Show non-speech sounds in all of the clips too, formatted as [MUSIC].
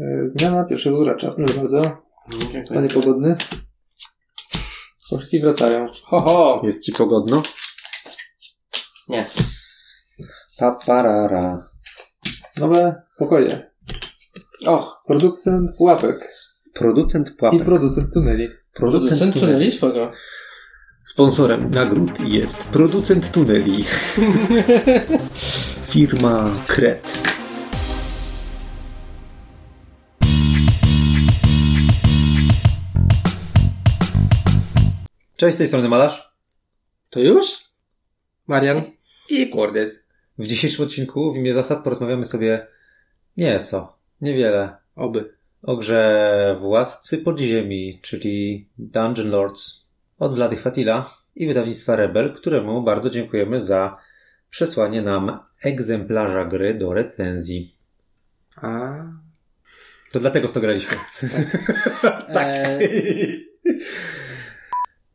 E, Zmiana pierwszego gracza, proszę bardzo. Panie pogodny. Koszki wracają. Ho, ho! Jest ci pogodno? Nie. Paparara. Nowe pokoje. Och, Producent pułapek Producent i pułapek. producent tuneli. producent tuneli. tuneli, spoko. Sponsorem nagród jest producent tuneli. [LAUGHS] Firma Kret. Cześć, z tej strony Malarz. To już? Marian? I Cordes. W dzisiejszym odcinku w imię zasad porozmawiamy sobie nieco, niewiele Oby. o grze Władcy Podziemi, czyli Dungeon Lords od Vlady Fatila i wydawnictwa Rebel, któremu bardzo dziękujemy za przesłanie nam egzemplarza gry do recenzji. A. To dlatego w to graliśmy. tak. [LAUGHS]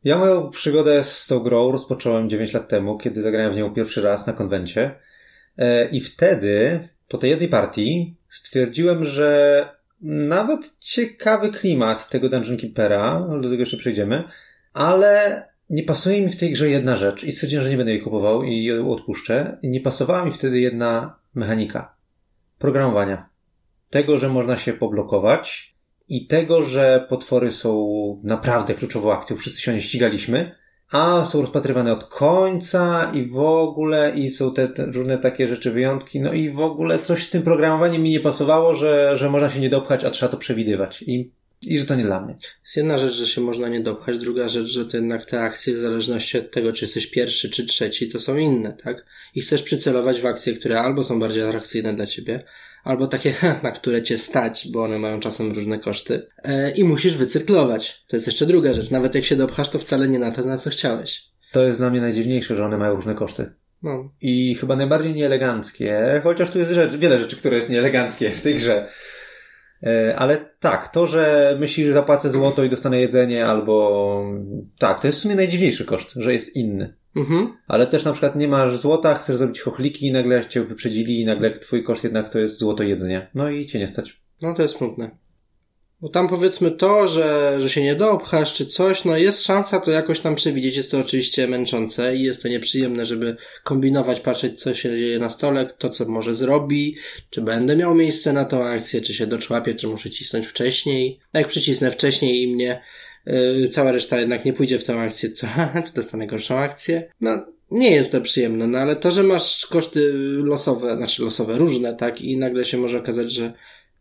Ja moją przygodę z tą grą rozpocząłem 9 lat temu, kiedy zagrałem w nią pierwszy raz na konwencie. E, I wtedy, po tej jednej partii, stwierdziłem, że nawet ciekawy klimat tego Dungeon Keepera, do tego jeszcze przejdziemy, ale nie pasuje mi w tej grze jedna rzecz i stwierdziłem, że nie będę jej kupował i ją odpuszczę. Nie pasowała mi wtedy jedna mechanika. Programowania. Tego, że można się poblokować i tego, że potwory są naprawdę kluczową akcją. Wszyscy się nie ścigaliśmy, a są rozpatrywane od końca i w ogóle i są te, te różne takie rzeczy, wyjątki. No i w ogóle coś z tym programowaniem mi nie pasowało, że, że można się nie dopchać, a trzeba to przewidywać. I, i że to nie dla mnie. Jest jedna rzecz, że się można nie dopchać, druga rzecz, że to jednak te akcje, w zależności od tego, czy jesteś pierwszy czy trzeci, to są inne, tak? I chcesz przycelować w akcje, które albo są bardziej atrakcyjne dla ciebie, albo takie, [LAUGHS] na które cię stać, bo one mają czasem różne koszty. E, I musisz wycyrklować. To jest jeszcze druga rzecz. Nawet jak się dopchasz, to wcale nie na to, na co chciałeś. To jest dla mnie najdziwniejsze, że one mają różne koszty. No. I chyba najbardziej nieeleganckie, chociaż tu jest rzecz, wiele rzeczy, które jest nieeleganckie w tej grze. E, Ale tak, to, że myślisz, że zapłacę złoto i dostanę jedzenie, albo tak, to jest w sumie najdziwniejszy koszt, że jest inny. Mhm. Ale też na przykład nie masz złota, chcesz zrobić chochliki i nagle cię wyprzedzili i nagle twój koszt jednak to jest złoto jedzenie. No i cię nie stać. No to jest smutne. Bo tam powiedzmy to, że, że się nie dopchasz czy coś, no jest szansa to jakoś tam przewidzieć. Jest to oczywiście męczące i jest to nieprzyjemne, żeby kombinować, patrzeć co się dzieje na stole, kto co może zrobi, czy będę miał miejsce na tą akcję, czy się doczłapię, czy muszę cisnąć wcześniej. Jak przycisnę wcześniej i mnie yy, cała reszta jednak nie pójdzie w tę akcję, to, [LAUGHS] to dostanę gorszą akcję. No nie jest to przyjemne, no ale to, że masz koszty losowe, znaczy losowe, różne, tak, i nagle się może okazać, że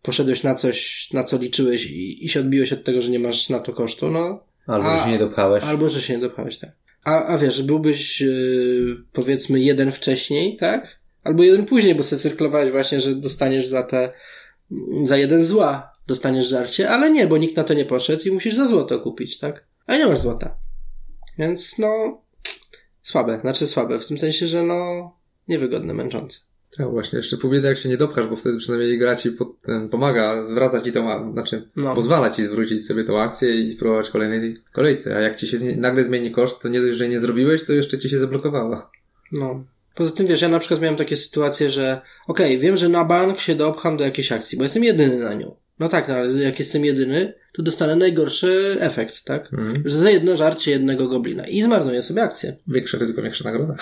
poszedłeś na coś, na co liczyłeś i, i się odbiłeś od tego, że nie masz na to kosztu, no. Albo A- że się nie dopchałeś. Albo, że się nie dopchałeś, tak. A, a wiesz, byłbyś yy, powiedzmy jeden wcześniej, tak? Albo jeden później, bo sobie cyrklowałeś właśnie, że dostaniesz za te, za jeden zła dostaniesz żarcie, ale nie, bo nikt na to nie poszedł i musisz za złoto kupić, tak? A nie masz złota. Więc no, słabe, znaczy słabe, w tym sensie, że no, niewygodne, męczące. Tak, właśnie, jeszcze pół biedy jak się nie dopchasz, bo wtedy przynajmniej gra ci pod, ten, pomaga, zwraca ci tą, a- znaczy No. pozwala ci zwrócić sobie tą akcję i spróbować kolejnej kolejce, a jak ci się nagle zmieni koszt, to nie dość, że nie zrobiłeś, to jeszcze ci się zablokowało. No. Poza tym, wiesz, ja na przykład miałem takie sytuacje, że okej, wiem, że na bank się dopcham do jakiejś akcji, bo jestem jedyny na nią. No tak, no, ale jak jestem jedyny, to dostanę najgorszy efekt, tak? Mhm. Że za jedno żarcie jednego goblina i zmarnuję sobie akcję. Większe ryzyko, większa nagroda.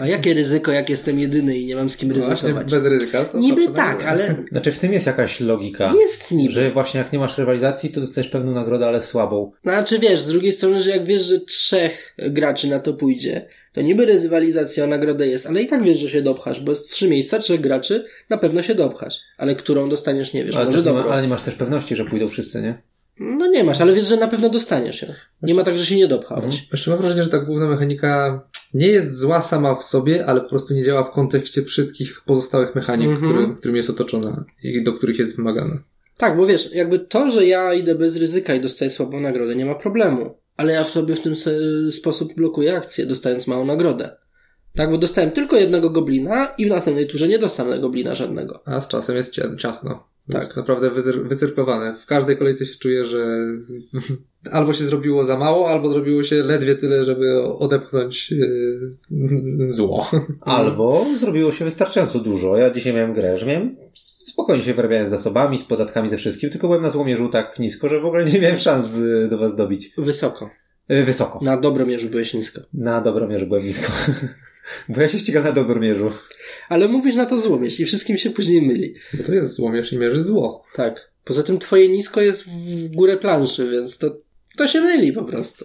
A jakie ryzyko, jak jestem jedyny i nie mam z kim No Właśnie, ryzykować? bez ryzyka. To Niby tak, nagroda. ale Znaczy w tym jest jakaś logika. jest niby. Że właśnie jak nie masz rywalizacji, to dostajesz pewną nagrodę, ale słabą. Znaczy wiesz, z drugiej strony, że jak wiesz, że trzech graczy na to pójdzie, to niby rywalizacja o nagrodę jest, ale i tak wiesz, że się dopchasz, bo jest trzy miejsca, trzech graczy, na pewno się dopchasz. Ale którą dostaniesz, nie wiesz, Ale, może nie ma, ale nie masz też pewności, że pójdą wszyscy, nie? No nie masz, ale wiesz, że na pewno dostaniesz ją. Nie ma tak, że się nie dopchałeś. Jeszcze mam wrażenie, że ta główna mechanika nie jest zła sama w sobie, ale po prostu nie działa w kontekście wszystkich pozostałych mechanik, Mhm. który, którym jest otoczona i do których jest wymagana. Tak, bo wiesz, jakby to, że ja idę bez ryzyka i dostaję słabą nagrodę, nie ma problemu. Ale ja sobie w ten sposób blokuję akcję, dostając małą nagrodę. Tak, bo dostałem tylko jednego goblina i w następnej turze nie dostanę goblina żadnego. A z czasem jest cia- ciasno. Tak. naprawdę wycyrklowane. W każdej kolejce się czuję, że [LAUGHS] albo się zrobiło za mało, albo zrobiło się ledwie tyle, żeby odepchnąć yy, zło. [LAUGHS] Albo zrobiło się wystarczająco dużo. Ja dzisiaj miałem grę, że miałem spokojnie się wyrabiałem z zasobami, z podatkami, ze wszystkim, tylko byłem na złomierzu tak nisko, że w ogóle nie miałem szans y, do was dobić. Wysoko. Y, Wysoko. Na Dobromierzu byłeś nisko. Na Dobromierzu byłem nisko. [LAUGHS] Bo ja się ścigam na Dobromierzu. Ale mówisz na to złomierz i wszystkim się później myli. Bo to jest złomierz i mierzy zło. Tak. Poza tym twoje nisko jest w górę planszy, więc to, to się myli po prostu.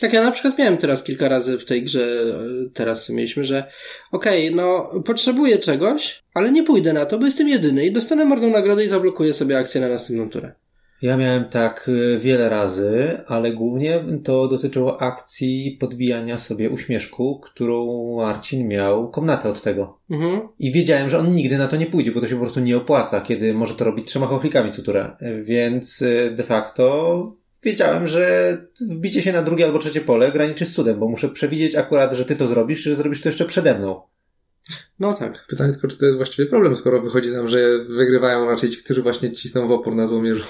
Tak ja na przykład miałem teraz kilka razy w tej grze, e, teraz mieliśmy, że okej, no potrzebuję czegoś, ale nie pójdę na to, bo jestem jedyny i dostanę marną nagrodę i zablokuję sobie akcję na następną turę. Ja miałem tak y, wiele razy, ale głównie to dotyczyło akcji podbijania sobie uśmieszku, którą Marcin miał komnatę od tego. Mhm. I wiedziałem, że on nigdy na to nie pójdzie, bo to się po prostu nie opłaca, kiedy może to robić trzema chochlikami co turę. Więc y, de facto wiedziałem, że wbicie się na drugie albo trzecie pole graniczy z cudem, bo muszę przewidzieć akurat, że ty to zrobisz, że zrobisz to jeszcze przede mną. No tak. Pytanie tylko, czy to jest właściwie problem, skoro wychodzi nam, że wygrywają raczej ci, którzy właśnie cisną w opór na złomierzu.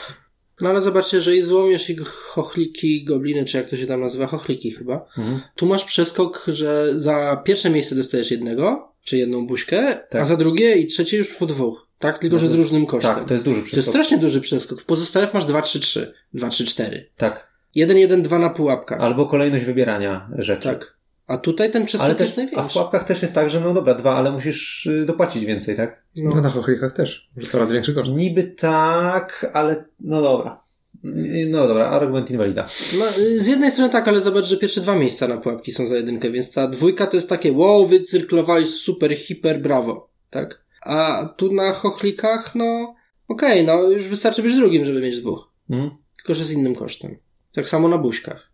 No ale zobaczcie, że i złomierz i chochliki, gobliny, czy jak to się tam nazywa, chochliki chyba. Mhm. Tu masz przeskok, że za pierwsze miejsce dostajesz jednego, czy jedną buźkę, Tak. a za drugie i trzecie już po dwóch. Tak? Tylko, No że z różnym kosztem. Tak, to jest duży To jest przeskok. strasznie duży przeskok. W pozostałych masz 2, 3, 3. 2, 3, 4. Tak. 1, 1, 2 na pułapkach. Albo kolejność wybierania rzeczy. Tak. A tutaj ten przeskok Ale też, jest a w największy. pułapkach też jest tak, że no dobra, dwa, ale musisz y, dopłacić więcej, tak? No, No. na chochlikach też. Że coraz większy koszt. Niby tak, ale no dobra. Y, No dobra, argument inwalida. No, y, z jednej strony tak, ale zobacz, że pierwsze dwa miejsca na pułapki są za jedynkę, więc ta dwójka to jest takie wow, wycyrklowałeś super, hiper, brawo. Tak? A tu na chochlikach, no okej, no już wystarczy być drugim, żeby mieć dwóch. Mm? tylko że z innym kosztem. Tak samo na buźkach.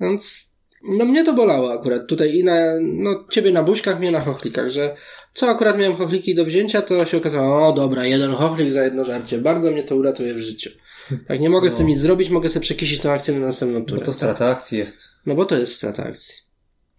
Więc, no mnie to bolało akurat tutaj i na, no ciebie na buźkach, mnie na chochlikach, że co akurat miałem chochliki do wzięcia, to się okazało, o dobra, jeden chochlik za jedno żarcie, bardzo mnie to uratuje w życiu. Tak, nie mogę z tym No. nic zrobić, mogę sobie przekisić tę akcję na następną Bo turę. to strata akcji jest. No bo to jest strata akcji.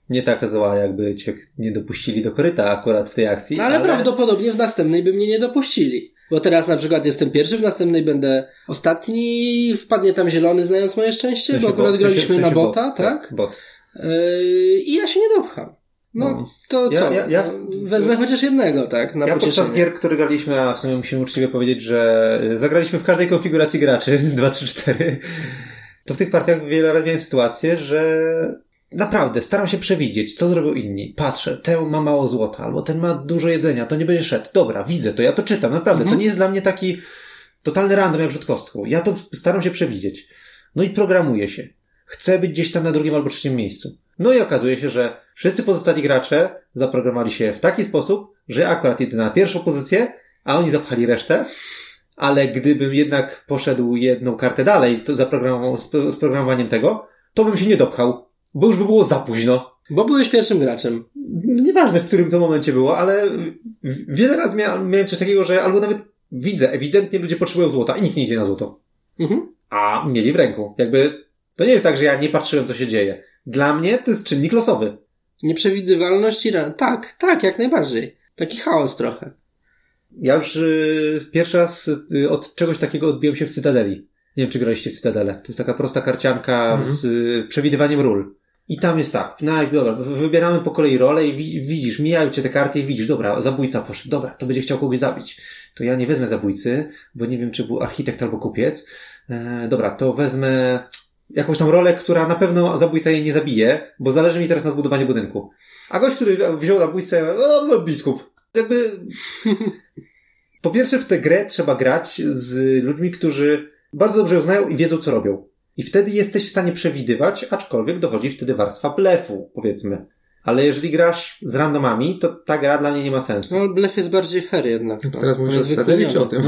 Nie taka zła, jakby cię nie dopuścili do koryta akurat w tej akcji. No, ale, prawdopodobnie w następnej by mnie nie dopuścili. Bo teraz na przykład jestem pierwszy, w następnej będę ostatni, wpadnie tam zielony, znając moje szczęście, W sensie bo akurat bot, w sensie- graliśmy w na sensie bota, bot, tak? Bot. Yy, I ja się nie dopcham. No, No. to Ja- co? ja- ja- No, Wezmę chociaż jednego, tak? Na ja podczas gier, które graliśmy, a w sumie musimy uczciwie powiedzieć, że y, zagraliśmy w każdej konfiguracji graczy 2, 3, 4, to w tych partiach wiele razy miałem sytuację, że naprawdę staram się przewidzieć, co zrobią inni. Patrzę, ten ma mało złota, albo ten ma dużo jedzenia, to nie będzie szedł. Dobra, widzę to, ja to czytam, naprawdę. Mhm. To nie jest dla mnie taki totalny random jak rzut kostką. Ja to staram się przewidzieć. No i programuję się. Chcę być gdzieś tam na drugim albo trzecim miejscu. No i okazuje się, że wszyscy pozostali gracze zaprogramowali się w taki sposób, że akurat idę na pierwszą pozycję, a oni zapchali resztę. Ale gdybym jednak poszedł jedną kartę dalej to zaprogramował z, programowaniem tego, to bym się nie dopchał, bo już by było za późno. Bo byłeś pierwszym graczem. Nieważne, w którym to momencie było, ale wiele razy mia- miałem coś takiego, że albo nawet widzę, ewidentnie ludzie potrzebują złota i nikt nie idzie na złoto. Mhm. A mieli w ręku. Jakby to nie jest tak, że ja nie patrzyłem, co się dzieje. Dla mnie to jest czynnik losowy. Nieprzewidywalność i ra- Tak, tak, jak najbardziej. Taki chaos trochę. Ja już y, pierwszy raz y, od czegoś takiego odbiłem się w Cytadeli. Nie wiem, czy graliście w Cytadelę. To jest taka prosta karcianka Mhm. z y, przewidywaniem ról. I tam jest tak, no dobra, wy- wybieramy po kolei rolę i wi- widzisz, mijają cię te karty i widzisz, dobra, zabójca poszedł, dobra, to będzie chciał kogoś zabić. To ja nie wezmę zabójcy, bo nie wiem, czy był architekt albo kupiec. E, dobra, to wezmę jakąś tam rolę, która na pewno zabójca jej nie zabije, bo zależy mi teraz na zbudowaniu budynku. A gość, który wziął zabójcę, o, no, biskup. Jakby po pierwsze, w tę grę trzeba grać z ludźmi, którzy bardzo dobrze ją znają i wiedzą, co robią. I wtedy jesteś w stanie przewidywać, aczkolwiek dochodzi wtedy warstwa blefu, powiedzmy. Ale jeżeli grasz z randomami, to ta gra dla mnie nie ma sensu. No, ale blef jest bardziej fair jednak. To no. teraz mówisz o Cytadeli czy o tym?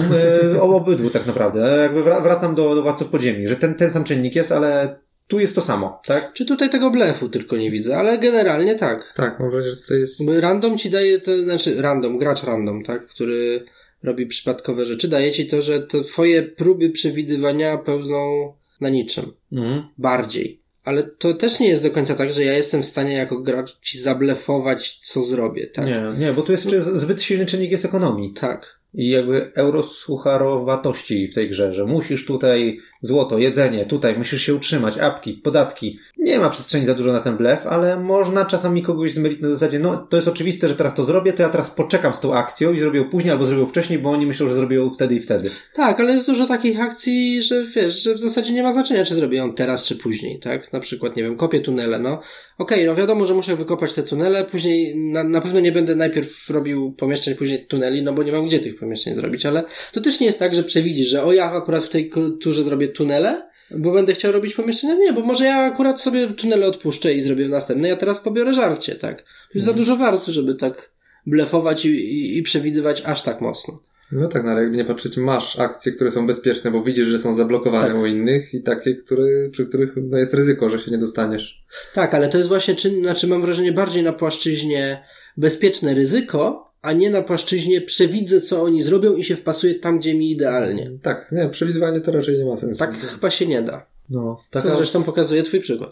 E, o obydwu tak naprawdę. Jakby wra- wracam do, do Władców Podziemi, że ten, ten sam czynnik jest, ale tu jest to samo, tak? Czy tutaj tego blefu tylko nie widzę, ale generalnie tak. Tak, mam wrażenie, że to jest... Jakby Random ci daje to, znaczy random, gracz random, tak, który robi przypadkowe rzeczy, daje ci to, że to twoje próby przewidywania pełzą na niczym. Mhm. Bardziej. Ale to też nie jest do końca tak, że ja jestem w stanie jako gracz ci zablefować, co zrobię, tak? Nie, nie, bo tu jest zbyt silny czynnik jest ekonomii. Tak. i jakby eurosucharowatości w tej grze, że musisz tutaj złoto, jedzenie, tutaj musisz się utrzymać, apki, podatki. Nie ma przestrzeni za dużo na ten blef, ale można czasami kogoś zmylić na zasadzie, no to jest oczywiste, że teraz to zrobię, to ja teraz poczekam z tą akcją i zrobię ją później albo zrobię ją wcześniej, bo oni myślą, że zrobię ją wtedy i wtedy. Tak, ale jest dużo takich akcji, że wiesz, że w zasadzie nie ma znaczenia, czy zrobię ją teraz, czy później, tak? Na przykład, nie wiem, kopię tunele, no. Okej, okay, no wiadomo, że muszę wykopać te tunele, później na, na pewno nie będę najpierw robił pomieszczeń, później tuneli, no bo nie mam gdzie tych pomieszczeń zrobić, ale to też nie jest tak, że przewidzisz, że o ja akurat w tej kulturze zrobię tunele, bo będę chciał robić pomieszczenia. Nie, bo może ja akurat sobie tunele odpuszczę i zrobię następne. Ja teraz pobiorę żarcie, tak? To jest mhm. za dużo warstw, żeby tak blefować i, i, i przewidywać aż tak mocno. No tak, no ale jakby nie patrzeć, masz akcje, które są bezpieczne, bo widzisz, że są zablokowane tak. u innych i takie, które, przy których no, jest ryzyko, że się nie dostaniesz. Tak, ale to jest właśnie, czy, znaczy mam wrażenie, bardziej na płaszczyźnie bezpieczne ryzyko, a nie na płaszczyźnie przewidzę, co oni zrobią i się wpasuje tam, gdzie mi idealnie. Tak, nie, przewidywanie to raczej nie ma sensu. Tak chyba się nie da. No, taka... Co zresztą pokazuje twój przykład.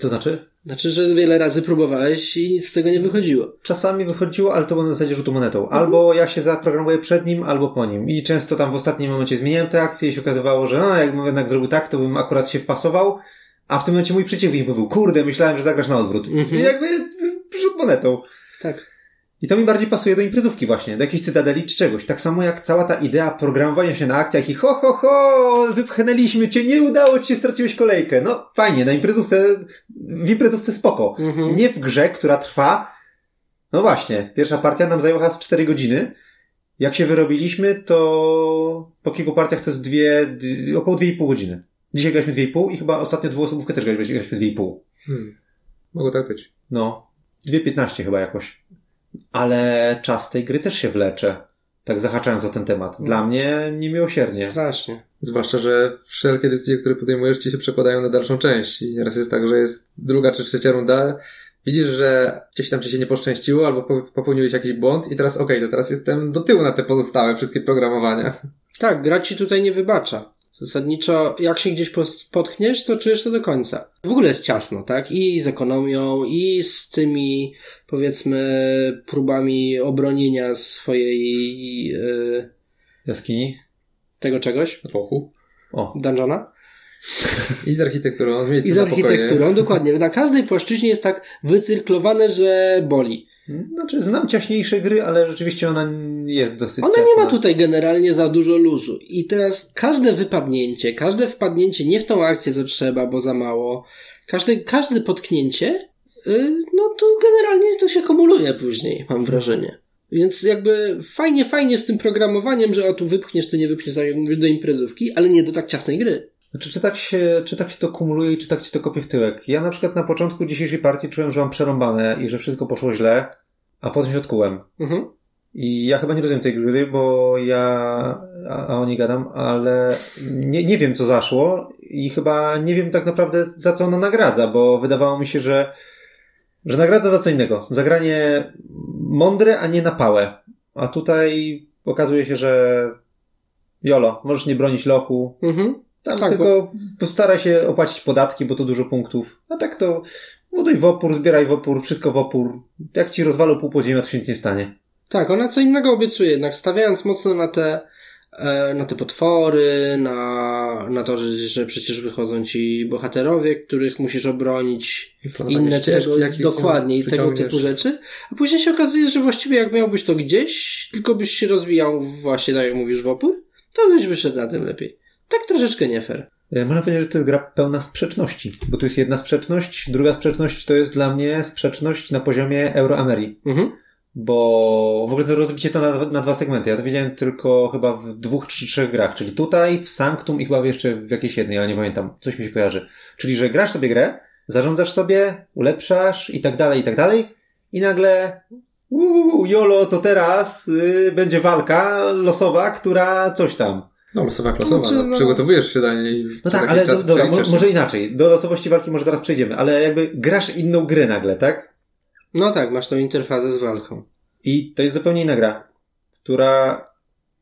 To znaczy? Znaczy, że wiele razy próbowałeś i nic z tego nie wychodziło. Czasami wychodziło, ale to było na zasadzie rzutu monetą. Albo ja się zaprogramuję przed nim, albo po nim. I często tam w ostatnim momencie zmieniałem te akcje i się okazywało, że no, jakbym jednak zrobił tak, to bym akurat się wpasował, a w tym momencie mój przeciwnik mówił, kurde, myślałem, że zagrasz na odwrót. Mhm. I jakby rzut monetą. Tak. I to mi bardziej pasuje do imprezówki właśnie, do jakiejś cytadeli czy czegoś. Tak samo jak cała ta idea programowania się na akcjach i ho, ho, ho, wypchnęliśmy cię, nie udało ci się, straciłeś kolejkę. No fajnie, na imprezówce, w imprezówce spoko. Mhm. Nie w grze, która trwa, no właśnie, pierwsza partia nam zajęła z 4 godziny. Jak się wyrobiliśmy, to po kilku partiach to jest dwie, około 2,5 godziny. Dzisiaj graliśmy 2,5 i chyba ostatnio dwuosobówkę też graliśmy 2,5. Hmm. Mogło tak być. No. 2,15 chyba jakoś ale czas tej gry też się wlecze. Tak zahaczając o ten temat. Dla no. mnie niemiłosiernie. Strasznie. Zwłaszcza, że wszelkie decyzje, które podejmujesz, ci się przekładają na dalszą część. I nieraz jest tak, że jest druga czy trzecia runda, widzisz, że gdzieś tam ci się nie poszczęściło, albo popełniłeś jakiś błąd i teraz okej, okay, to teraz jestem do tyłu na te pozostałe wszystkie programowania. Tak, gra ci tutaj nie wybacza. Zasadniczo, jak się gdzieś potkniesz, to czujesz to do końca. W ogóle jest ciasno, tak? I z ekonomią, i z tymi, powiedzmy, próbami obronienia swojej... Yy, Jaskini? Tego czegoś. Rochu. O. Dungeona. I z architekturą, z miejscem I z architekturą, dokładnie. Na każdej płaszczyźnie jest tak wycyrklowane, że boli. Znaczy, znam ciaśniejsze gry, ale rzeczywiście ona jest dosyć Ona nie ma tutaj generalnie za dużo luzu. I teraz każde wypadnięcie, każde wpadnięcie nie w tą akcję, co trzeba, bo za mało, każde, każde potknięcie, yy, no to generalnie to się kumuluje później, mam wrażenie. Więc jakby fajnie, fajnie z tym programowaniem, że o tu wypchniesz, tu nie wypchniesz, tak jak mówisz, do imprezówki, ale nie do tak ciasnej gry. Znaczy, czy tak, się, czy tak się to kumuluje i czy tak ci to kopie w tyłek? Ja na przykład na początku dzisiejszej partii czułem, że mam przerąbane i że wszystko poszło źle, a potem się odkułem. Mhm. I ja chyba nie rozumiem tej gry, bo ja, a, a o niej gadam, ale nie, nie wiem co zaszło i chyba nie wiem tak naprawdę za co ona nagradza, bo wydawało mi się, że, że nagradza za co innego. Zagranie mądre, a nie na pałę. A tutaj okazuje się, że Jolo, możesz nie bronić lochu. Mhm. Tam tak, tylko bo... postaraj się opłacić podatki, bo to dużo punktów. A tak to buduj w opór, zbieraj w opór, wszystko w opór. Jak ci rozwalą pół podziemia, to się nic nie stanie. Tak, ona co innego obiecuje, jednak stawiając mocno na te, e, na te potwory, na, na to, że, że przecież wychodzą ci bohaterowie, których musisz obronić, inne tego, dokładnie i tego typu rzeczy. A później się okazuje, że właściwie jak miałbyś to gdzieś, tylko byś się rozwijał właśnie tak jak mówisz w opór, to byś wyszedł na tym lepiej. Tak troszeczkę nie fair. E, można powiedzieć, że to jest gra pełna sprzeczności, bo tu jest jedna sprzeczność, druga sprzeczność to jest dla mnie sprzeczność na poziomie Euroamerii. Mhm. Bo w ogóle to rozbicie to na, na, dwa segmenty. Ja to widziałem tylko chyba w dwóch czy trzech grach, czyli tutaj, w Sanctum i chyba jeszcze w jakiejś jednej, ale nie pamiętam. Coś mi się kojarzy. Czyli, że grasz sobie grę, zarządzasz sobie, ulepszasz i tak dalej, i tak dalej i nagle uuu, jolo, to teraz yy, będzie walka losowa, która coś tam. No, losowa klasowa, znaczy, no, przygotowujesz się do niej. No tak, ale do, dobra, może inaczej. Do losowości walki może zaraz przejdziemy, ale jakby grasz inną grę nagle, tak? No tak, masz tą interfazę z walką. I to jest zupełnie inna gra, która,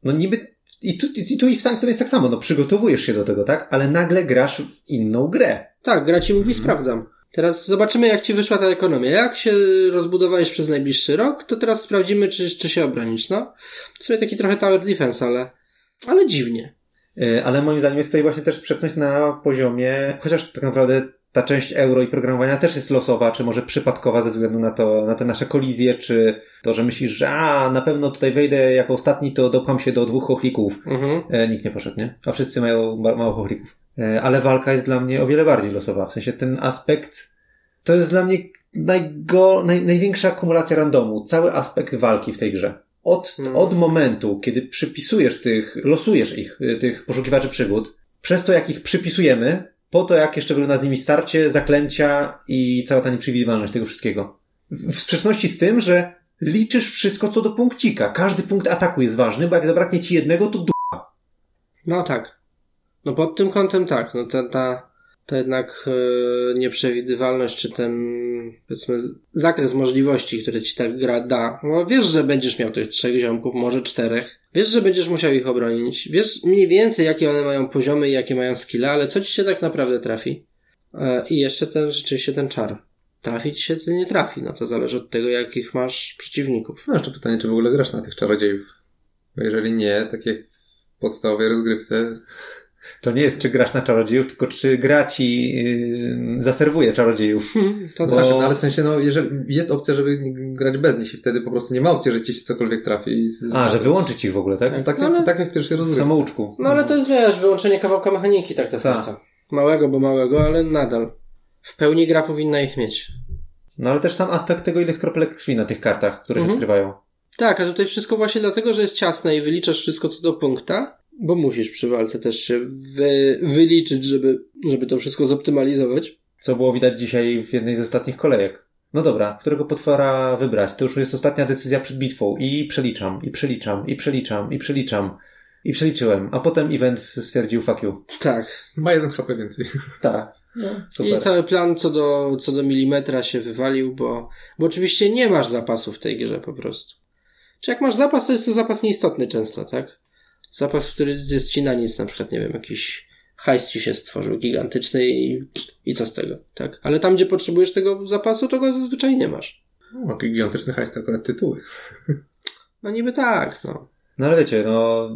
no niby, i tu, i tu i w Sanctum jest tak samo, no przygotowujesz się do tego, tak? Ale nagle grasz w inną grę. Tak, gra ci mówi, hmm. sprawdzam. Teraz zobaczymy, jak ci wyszła ta ekonomia. Jak się rozbudowałeś przez najbliższy rok, to teraz sprawdzimy, czy, czy się obronisz. No, to sobie taki trochę tower defense, ale, ale dziwnie. E, Ale moim zdaniem jest tutaj właśnie też sprzeczność na poziomie, chociaż tak naprawdę ta część euro i programowania też jest losowa, czy może przypadkowa ze względu na to, na te nasze kolizje, czy to, że myślisz, że a, na pewno tutaj wejdę jako ostatni, to dopcham się do dwóch chochlików. Mhm. E, nikt nie poszedł, nie? A wszyscy mają mało chochlików. E, ale walka jest dla mnie o wiele bardziej losowa. W sensie ten aspekt, to jest dla mnie najgo, naj, największa akumulacja randomu. Cały aspekt walki w tej grze. Od, Mhm. od momentu, kiedy przypisujesz tych, losujesz ich, y, tych poszukiwaczy przygód, przez to jak ich przypisujemy, po to jak jeszcze wygląda z nimi starcie, zaklęcia i cała ta nieprzewidywalność tego wszystkiego. W sprzeczności z tym, że liczysz wszystko co do punkcika. Każdy punkt ataku jest ważny, bo jak zabraknie ci jednego, to du... No tak. No pod tym kątem tak. No ta, ta, ta jednak e, nieprzewidywalność, czy ten powiedzmy zakres możliwości, które ci ta gra da. No wiesz, że będziesz miał tych trzech ziomków, może czterech. Wiesz, że będziesz musiał ich obronić. Wiesz mniej więcej, jakie one mają poziomy i jakie mają skille, ale co ci się tak naprawdę trafi? E, I jeszcze ten, rzeczywiście ten czar. Trafi ci się, to nie trafi. No to zależy od tego, jakich masz przeciwników. No jeszcze pytanie, czy w ogóle grasz na tych czarodziejów? Bo jeżeli nie, tak jak w podstawowej rozgrywce, To nie jest, czy grasz na czarodziejów, tylko czy gra ci yy, zaserwuje czarodziejów. To no tak. tak, no ale w sensie, no, jeżeli jest opcja, żeby grać bez nich i wtedy po prostu nie ma opcji, że ci się cokolwiek trafi. Z- A, że wyłączyć ich w ogóle, tak? No, tak, No, jak, ale- tak jak w pierwszej rozgrywce. samouczku. No ale to jest, wiesz, wyłączenie kawałka mechaniki tak de Tak. Małego, bo małego, ale nadal. W pełni gra powinna ich mieć. No ale też sam aspekt tego, ile jest kropelek krwi na tych kartach, które się Mhm. odkrywają. Tak, a tutaj wszystko właśnie dlatego, że jest ciasne i wyliczasz wszystko co do punkta, bo musisz przy walce też się wy, wyliczyć, żeby, żeby to wszystko zoptymalizować. Co było widać dzisiaj w jednej z ostatnich kolejek. No dobra, którego potwora wybrać? To już jest ostatnia decyzja przed bitwą. I przeliczam, i przeliczam, i przeliczam, i przeliczam. I przeliczyłem. A potem event stwierdził fuck you. Tak. Ma jeden HP więcej. [LAUGHS] Tak. No, super. I cały plan co do, co do milimetra się wywalił, bo, bo oczywiście nie masz zapasu w tej grze po prostu. Czy jak masz zapas, to jest to zapas nieistotny często, tak? Zapas, który jest ci na nic, na przykład, nie wiem, jakiś hajs ci się stworzył gigantyczny i, i co z tego, tak? Ale tam, gdzie potrzebujesz tego zapasu, to go zazwyczaj nie masz. No, gigantyczny hajs, to akurat tytuły. [LAUGHS] No niby tak, no. No ale wiecie, no.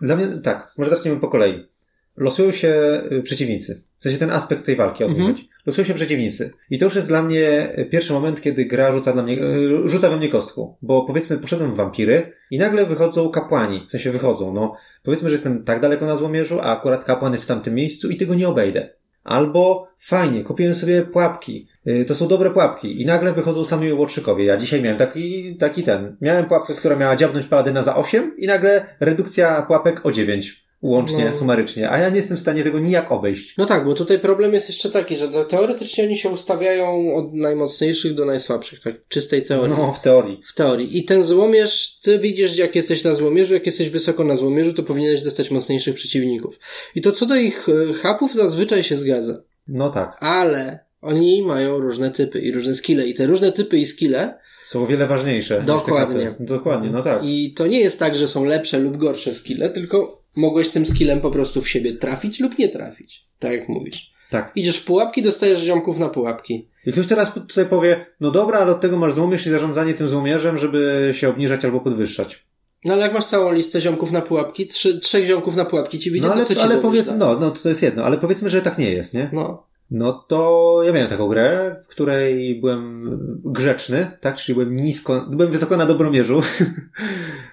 Dla mnie tak, może zaczniemy po kolei. Losują się y, przeciwnicy. W sensie ten aspekt tej walki, o tym Mhm. Losują się przeciwnicy. I to już jest dla mnie pierwszy moment, kiedy gra rzuca, dla mnie, y, rzuca we mnie kostką. Bo powiedzmy, poszedłem w wampiry i nagle wychodzą kapłani. W sensie wychodzą, no. Powiedzmy, że jestem tak daleko na złomierzu, a akurat kapłan jest w tamtym miejscu i tego nie obejdę. Albo fajnie, kupiłem sobie pułapki. Y, To są dobre pułapki. I nagle wychodzą sami łotrzykowie. Ja dzisiaj miałem taki, taki ten. Miałem pułapkę, która miała dziabnąć paladyna za 8 i nagle redukcja pułapek o 9. Łącznie, No. sumarycznie. A ja nie jestem w stanie tego nijak obejść. No tak, bo tutaj problem jest jeszcze taki, że teoretycznie oni się ustawiają od najmocniejszych do najsłabszych, tak? W czystej teorii. No, w teorii. W teorii. I ten złomierz, ty widzisz, jak jesteś na złomierzu, jak jesteś wysoko na złomierzu, to powinieneś dostać mocniejszych przeciwników. I to co do ich e, hapów zazwyczaj się zgadza. No tak. Ale oni mają różne typy i różne skille. I te różne typy i skille, Są o wiele ważniejsze. Dokładnie. Dokładnie, no tak. i to nie jest tak, że są lepsze lub gorsze skille, tylko mogłeś tym skillem po prostu w siebie trafić lub nie trafić. Tak jak mówisz. Tak. Idziesz w pułapki, dostajesz ziomków na pułapki. I ktoś teraz tutaj powie, no dobra, ale od tego masz złomierz i zarządzanie tym złomierzem, żeby się obniżać albo podwyższać. No ale jak masz całą listę ziomków na pułapki, trzy, trzech ziomków na pułapki ci wyjdzie, No ale, to co ci ale powiedzmy, da? no, no to jest jedno, ale powiedzmy, że tak nie jest, nie? No. No to ja miałem taką grę, w której byłem grzeczny, tak? Czyli byłem nisko, byłem wysoko na dobromierzu [LAUGHS]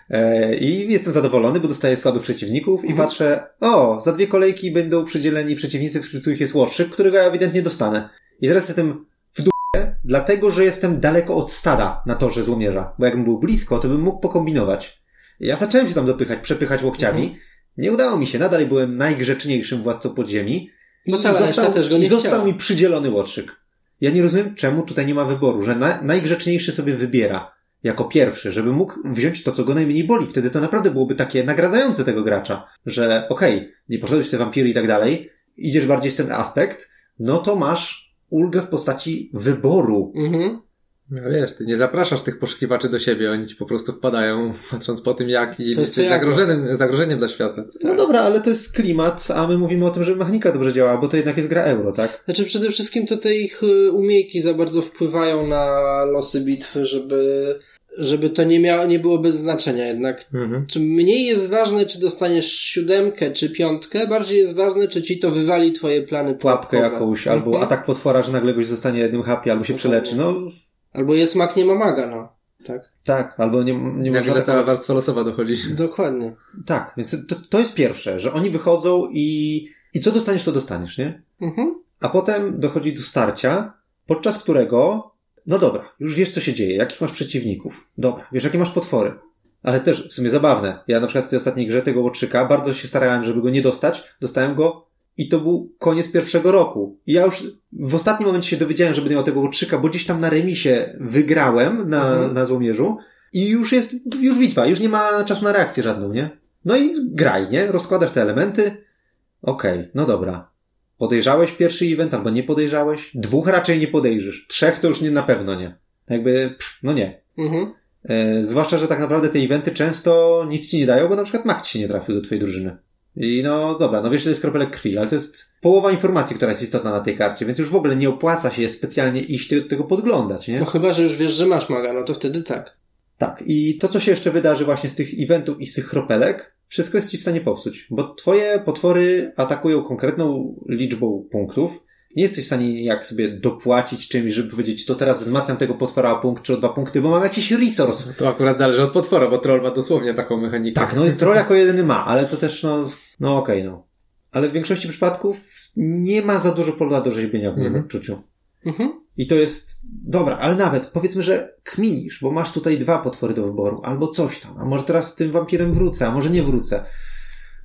E, i jestem zadowolony, bo dostaję słabych przeciwników i Mhm. patrzę, o, za dwie kolejki będą przydzieleni przeciwnicy, wśród których jest łotrzyk, którego ja ewidentnie dostanę. I teraz jestem w dupie, dlatego, że jestem daleko od stada na torze złomierza, bo jakbym był blisko, to bym mógł pokombinować. Ja zacząłem się tam dopychać, przepychać łokciami, Mhm. nie udało mi się, nadal byłem najgrzeczniejszym władcą podziemi i Bo cała został, też go nie i został chciała. mi przydzielony łotrzyk. Ja nie rozumiem, czemu tutaj nie ma wyboru, że na, najgrzeczniejszy sobie wybiera jako pierwszy, żeby mógł wziąć to, co go najmniej boli. Wtedy to naprawdę byłoby takie nagradzające tego gracza, że okej, nie poszedłeś w te wampiry i tak dalej, idziesz bardziej w ten aspekt, no to masz ulgę w postaci wyboru. Mhm. No wiesz, ty nie zapraszasz tych poszukiwaczy do siebie, oni ci po prostu wpadają, [LAUGHS] patrząc po tym, jak i jesteś zagrożeniem, zagrożeniem dla świata. No dobra, ale to jest klimat, a my mówimy o tym, żeby mechanika dobrze działała, bo to jednak jest gra euro, tak? Znaczy przede wszystkim to te ich y, umiejki za bardzo wpływają na losy bitwy, żeby, żeby to nie miało, nie było bez znaczenia jednak. Mhm. Czy mniej jest ważne, czy dostaniesz siódemkę, czy piątkę, bardziej jest ważne, czy ci to wywali twoje plany Pułapkę pułapkowe. jakąś, albo Mhm. atak potwora, że nagle goś zostanie jednym happy, albo się Dokładnie. przeleczy. No Albo jest mak, nie ma maga, no. Tak, tak, albo nie, nie Jak można... ile cała warstwa losowa dochodzi. [LAUGHS] dokładnie. Tak, więc to, to jest pierwsze, że oni wychodzą i, i co dostaniesz, to dostaniesz, nie? Mhm. A potem dochodzi do starcia, podczas którego, no dobra, już wiesz co się dzieje, jakich masz przeciwników. Dobra, wiesz jakie masz potwory. Ale też w sumie zabawne. Ja na przykład w tej ostatniej grze tego łotrzyka bardzo się starałem, żeby go nie dostać. Dostałem go i to był koniec pierwszego roku. I ja już w ostatnim momencie się dowiedziałem, że będę miał tego łotrzyka, bo gdzieś tam na remisie wygrałem na, Mhm. na złomierzu i już jest, już bitwa, już nie ma czasu na reakcję żadną, nie? No i graj, nie? Rozkładasz te elementy. Okej, no dobra. Podejrzałeś pierwszy event albo nie podejrzałeś? Dwóch raczej nie podejrzysz. Trzech to już nie na pewno nie. Jakby, pff, no nie. Mhm. E, zwłaszcza, że tak naprawdę te eventy często nic ci nie dają, bo na przykład ci się nie trafił do twojej drużyny. I no dobra, no wiesz, ile jest kropelek krwi, ale to jest połowa informacji, która jest istotna na tej karcie, więc już w ogóle nie opłaca się specjalnie iść te, tego podglądać, nie? No chyba, że już wiesz, że masz maga, no to wtedy tak. Tak, i to, co się jeszcze wydarzy właśnie z tych eventów i z tych kropelek, wszystko jest ci w stanie popsuć, bo twoje potwory atakują konkretną liczbą punktów. Nie jesteś w stanie jak sobie dopłacić czymś, żeby powiedzieć, to teraz wzmacniam tego potwora o punkt czy o dwa punkty, bo mam jakiś resource. To akurat zależy od potwora, bo troll ma dosłownie taką mechanikę. Tak, no i troll jako jedyny ma, ale to też, no, no okej, no. Ale w większości przypadków nie ma za dużo pola do rzeźbienia w moim Mhm. odczuciu. Mhm. I to jest dobra, ale nawet powiedzmy, że kminisz, bo masz tutaj dwa potwory do wyboru, albo coś tam, a może teraz z tym wampirem wrócę, a może nie wrócę.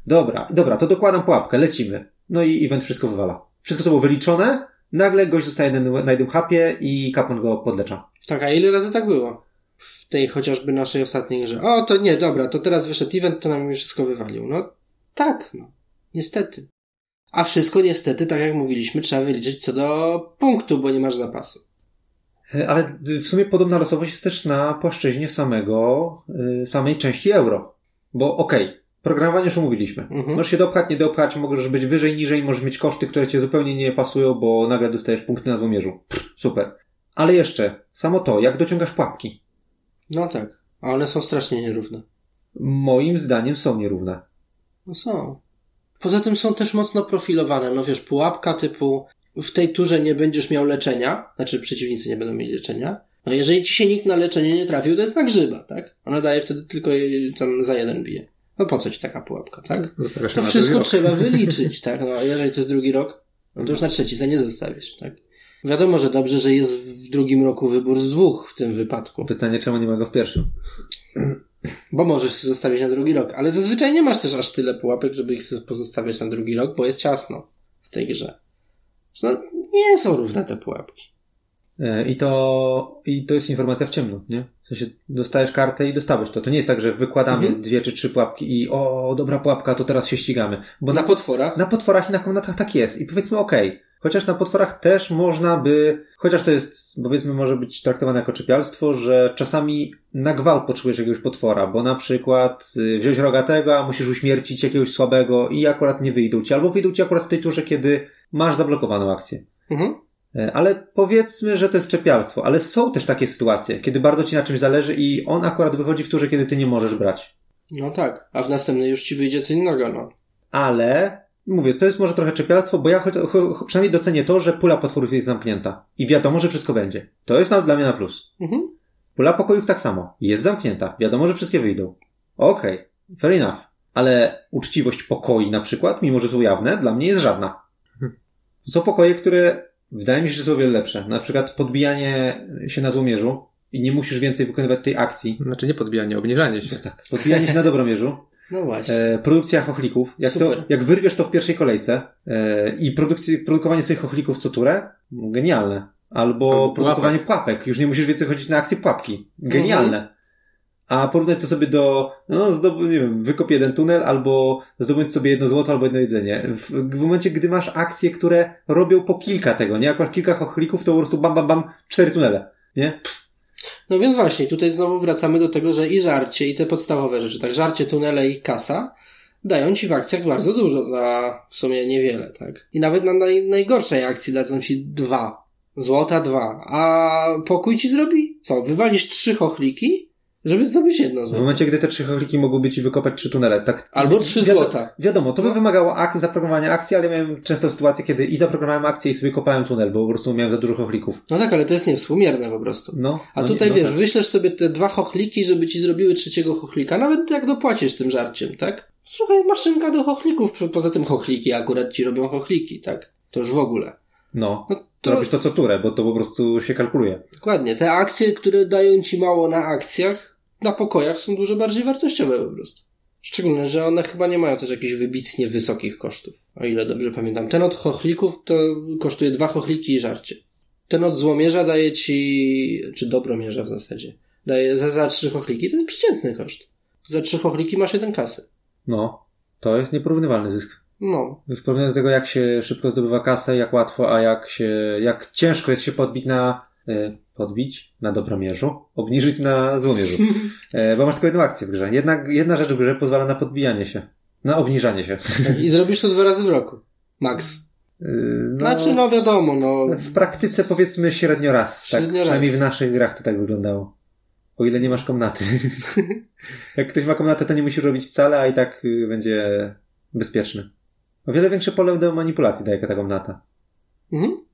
Dobra, dobra, to dokładam pułapkę, lecimy. No i event wszystko wywala. Wszystko to było wyliczone, nagle gość zostaje na, jednym hapie i kapłan go podlecza. Tak, a ile razy tak było? W tej chociażby naszej ostatniej grze. O, to nie, dobra, to teraz wyszedł event, to nam już wszystko wywalił. No tak, no. Niestety. A wszystko niestety, tak jak mówiliśmy, trzeba wyliczyć co do punktu, bo nie masz zapasu. E, Ale w sumie podobna losowość jest też na płaszczyźnie samego, y, samej części euro. Bo okej, programowanie już omówiliśmy. Mhm. Możesz się dopchać, nie dopchać, możesz być wyżej, niżej, możesz mieć koszty, które cię zupełnie nie pasują, bo nagle dostajesz punkty na złomierzu. Pff, super. Ale jeszcze, samo to, jak dociągasz pułapki. No tak. A one są strasznie nierówne. Moim zdaniem są nierówne. No są. Poza tym są też mocno profilowane. No wiesz, pułapka typu w tej turze nie będziesz miał leczenia, znaczy przeciwnicy nie będą mieli leczenia. No jeżeli ci się nikt na leczenie nie trafił, to jest na grzyba, tak? Ona daje wtedy tylko tam za jeden bije. No po co ci taka pułapka, tak? Zostawiasz To wszystko drugi rok. trzeba [LAUGHS] wyliczyć, tak? No, a jeżeli to jest drugi rok, no to już na trzeci za nie zostawisz, tak? Wiadomo, że dobrze, że jest w drugim roku wybór z dwóch w tym wypadku, Pytanie, czemu nie ma go w pierwszym? [CLEARS THROAT] bo możesz zostawić na drugi rok, ale zazwyczaj nie masz też aż tyle pułapek, żeby ich pozostawiać na drugi rok, bo jest ciasno w tej grze. No, nie są równe te pułapki. E, I to, I to jest informacja w ciemno, nie? W sensie dostajesz kartę i dostałeś to. To nie jest tak, że wykładamy Mhm. dwie czy trzy pułapki i o, dobra pułapka, to teraz się ścigamy. Bo Na na, potworach? na potworach i na komnatach tak jest. I powiedzmy okej. Chociaż na potworach też można by, chociaż to jest, powiedzmy, może być traktowane jako czepialstwo, że czasami na gwałt potrzebujesz jakiegoś potwora, bo na przykład y, wziąć rogatego, a musisz uśmiercić jakiegoś słabego i akurat nie wyjdą ci, albo wyjdą ci akurat w tej turze, kiedy masz zablokowaną akcję. Mhm. E, Ale powiedzmy, że to jest czepialstwo, ale są też takie sytuacje, kiedy bardzo ci na czymś zależy i on akurat wychodzi w turze, kiedy ty nie możesz brać. No tak, a w następnej już ci wyjdzie co innego, no. Ale, mówię, to jest może trochę czepialstwo, bo ja cho, cho, przynajmniej docenię to, że pula potworów jest zamknięta. I wiadomo, że wszystko będzie. To jest na, dla mnie na plus. Mhm. Pula pokojów tak samo. Jest zamknięta. Wiadomo, że wszystkie wyjdą. Okej, fair enough. Ale uczciwość pokoi na przykład, mimo że są jawne, dla mnie jest żadna. Są pokoje, które wydaje mi się, że są o wiele lepsze. Na przykład podbijanie się na złomierzu i nie musisz więcej wykonywać tej akcji. Znaczy nie podbijanie, obniżanie się. Tak. Podbijanie się na dobromierzu. [LAUGHS] No właśnie. E, produkcja chochlików. Jak, to, jak wyrwiesz to w pierwszej kolejce e, i produkcji, produkowanie swoich chochlików co turę, genialne. Albo, Albo produkowanie pułapek. Już nie musisz więcej chodzić na akcję pułapki. Genialne. A porównaj to sobie do, no, zdob, nie wiem, wykop jeden tunel, albo zdobądź sobie jedno złoto, albo jedno jedzenie. W, w momencie, gdy masz akcje, które robią po kilka tego, nie? Jak masz kilka chochlików, to po prostu bam, bam, bam, cztery tunele, nie? Pff, No więc właśnie, tutaj znowu wracamy do tego, że i żarcie, i te podstawowe rzeczy, tak, żarcie, tunele i kasa dają ci w akcjach bardzo dużo za w sumie niewiele, tak. I nawet na naj, najgorszej akcji dadzą ci dwa. Złota dwa. A pokój ci zrobi? Co? Wywalisz trzy chochliki, żeby zdobyć jedno W złoto. momencie, gdy te trzy chochliki mogłyby ci wykopać trzy tunele, tak. Albo trzy wiado- złota. Wiadomo, to by No. wymagało ak- zaprogramowania akcji, ale miałem często sytuację, kiedy i zaprogramowałem akcję i sobie kopałem tunel, bo po prostu miałem za dużo chochlików. No tak, ale to jest niewspółmierne po prostu. No. A no, tutaj nie, wiesz, no tak. wyślesz sobie te dwa chochliki, żeby ci zrobiły trzeciego chochlika, nawet jak dopłacisz tym żarciem, tak? Słuchaj, maszynka do chochlików, po- poza tym chochliki akurat ci robią chochliki, tak? To już w ogóle. No. No To robisz to co turę, bo to po prostu się kalkuluje. dokładnie. Te akcje, które dają ci mało na akcjach, na pokojach są dużo bardziej wartościowe po prostu. Szczególnie, że one chyba nie mają też jakichś wybitnie wysokich kosztów. O ile dobrze pamiętam. Ten od chochlików to kosztuje dwa chochliki i żarcie. Ten od złomierza daje ci, czy dobromierza w zasadzie, daje za, za trzy chochliki. To jest przeciętny koszt. Za trzy chochliki masz jeden kasy. No. To jest nieporównywalny zysk. No. W porównaniu do tego, jak się szybko zdobywa kasę, jak łatwo, a jak się, jak ciężko jest się podbić na, e, podbić na dobromierzu, obniżyć na złomierzu. [LAUGHS] E, bo masz tylko jedną akcję w grze. Jedna, jedna rzecz w grze pozwala na podbijanie się. Na obniżanie się. I zrobisz to dwa razy w roku. Max. E, no, Znaczy, no wiadomo, no. w praktyce powiedzmy średnio raz. Tak, Średnio przynajmniej raz. w naszych grach to tak wyglądało. O ile nie masz komnaty. [LAUGHS] jak ktoś ma komnatę, to nie musi robić wcale, a i tak y, będzie bezpieczny. O wiele większe pole do manipulacji daje ta komnata. Mhm.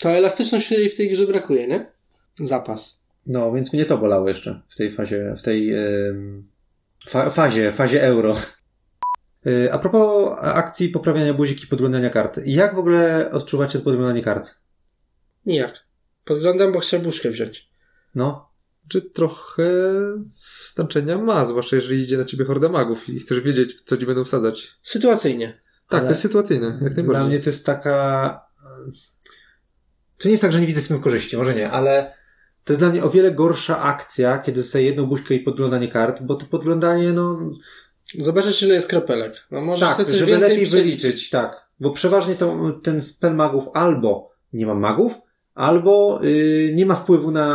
To elastyczność, w tej grze brakuje, nie? Zapas. No, więc mnie to bolało jeszcze w tej fazie, w tej em, fa fazie, fazie euro. Y, A propos akcji poprawiania buzik i podglądania kart. Jak w ogóle odczuwacie podglądanie kart? Nijak. Podglądam, bo chcę buszkę wziąć. No, Czy trochę znaczenia ma, zwłaszcza jeżeli idzie na ciebie horda magów i chcesz wiedzieć, w co ci będą wsadzać. Sytuacyjnie. Tak, Ale to jest sytuacyjne, jak dla najbardziej. mnie to jest taka... To nie jest tak, że nie widzę w tym korzyści, może nie, ale to jest dla mnie o wiele gorsza akcja, kiedy dostaję jedną buźkę i podglądanie kart, bo to podglądanie, no, Zobaczysz, ile jest kropelek. No możesz Tak, coś żeby lepiej przeliczyć. wyliczyć, tak. Bo przeważnie to, ten spell magów albo nie ma magów, albo y, nie ma wpływu na,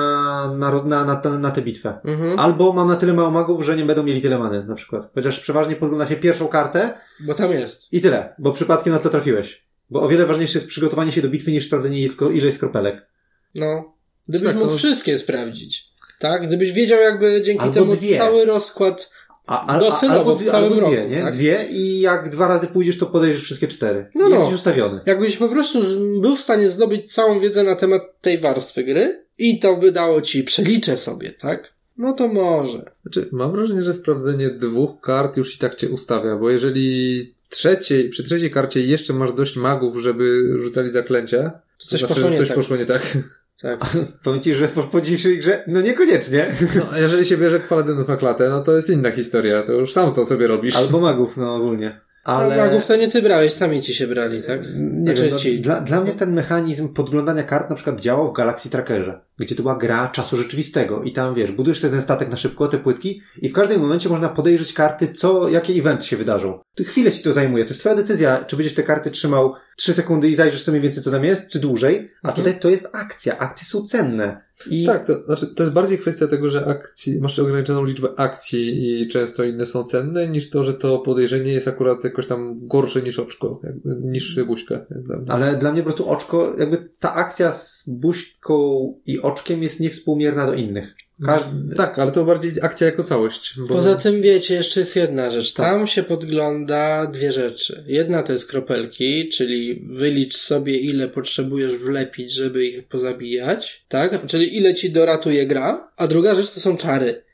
na, na, na, na, tę bitwę. Mhm. Albo mam na tyle mało magów, że nie będą mieli tyle many, na przykład. Chociaż przeważnie podgląda się pierwszą kartę Bo tam jest. i tyle, bo przypadkiem na to trafiłeś. Bo o wiele ważniejsze jest przygotowanie się do bitwy niż sprawdzenie ile jest- kropelek. No. Gdybyś Tak, to- mógł wszystkie sprawdzić. Tak? Gdybyś wiedział jakby dzięki Albo temu dwie. cały rozkład. A, a, Docelowo albo, dwie- albo dwie, roku, nie? tak? Dwie i jak dwa razy pójdziesz, to podejrzysz wszystkie cztery. No, no. Jesteś ustawiony. Jakbyś po prostu był w stanie zdobyć całą wiedzę na temat tej warstwy gry i to by dało ci, przeliczę sobie, tak? No to może. Znaczy, mam wrażenie, że sprawdzenie dwóch kart już i tak cię ustawia, bo jeżeli trzeciej, przy trzeciej karcie jeszcze masz dość magów, żeby rzucali zaklęcia, To coś znaczy, że coś tak. poszło nie tak. Tak. [LAUGHS] Powiem ci, że po, po dzisiejszej grze, no niekoniecznie. No, jeżeli się bierze paladynów na klatę, no to jest inna historia, to już sam to sobie robisz. Albo magów, no ogólnie. Ale... Ale... magów to nie ty brałeś, sami ci się brali, tak? Nie Znaczy wiem, no, ci. dla, dla mnie ten mechanizm podglądania kart na przykład działał w Galaxy Trackerze, gdzie to była gra czasu rzeczywistego i tam wiesz, budujesz sobie ten statek na szybko, te płytki i w każdym momencie można podejrzeć karty, co, jakie eventy się wydarzą. Chwilę ci to zajmuje, to jest twoja decyzja, czy będziesz te karty trzymał 3 sekundy i zajrzysz sobie mniej więcej co tam jest, czy dłużej, a Mhm. tutaj to jest akcja, akcje są cenne. I Tak, to, znaczy, to jest bardziej kwestia tego, że akcji, masz ograniczoną liczbę akcji i często inne są cenne, niż to, że to podejrzenie jest akurat jakoś tam gorsze niż oczko, jakby, niż buźka. Dla. Ale dla mnie po prostu oczko, jakby ta akcja z buźką i oczkiem jest niewspółmierna do innych. Każdy... Tak, ale to bardziej akcja jako całość. Bo... Poza tym, wiecie, jeszcze jest jedna rzecz. Tak. Tam się podgląda dwie rzeczy. Jedna to jest kropelki, czyli wylicz sobie, ile potrzebujesz wlepić, żeby ich pozabijać, tak? Czyli ile ci doratuje gra. A druga rzecz to są czary.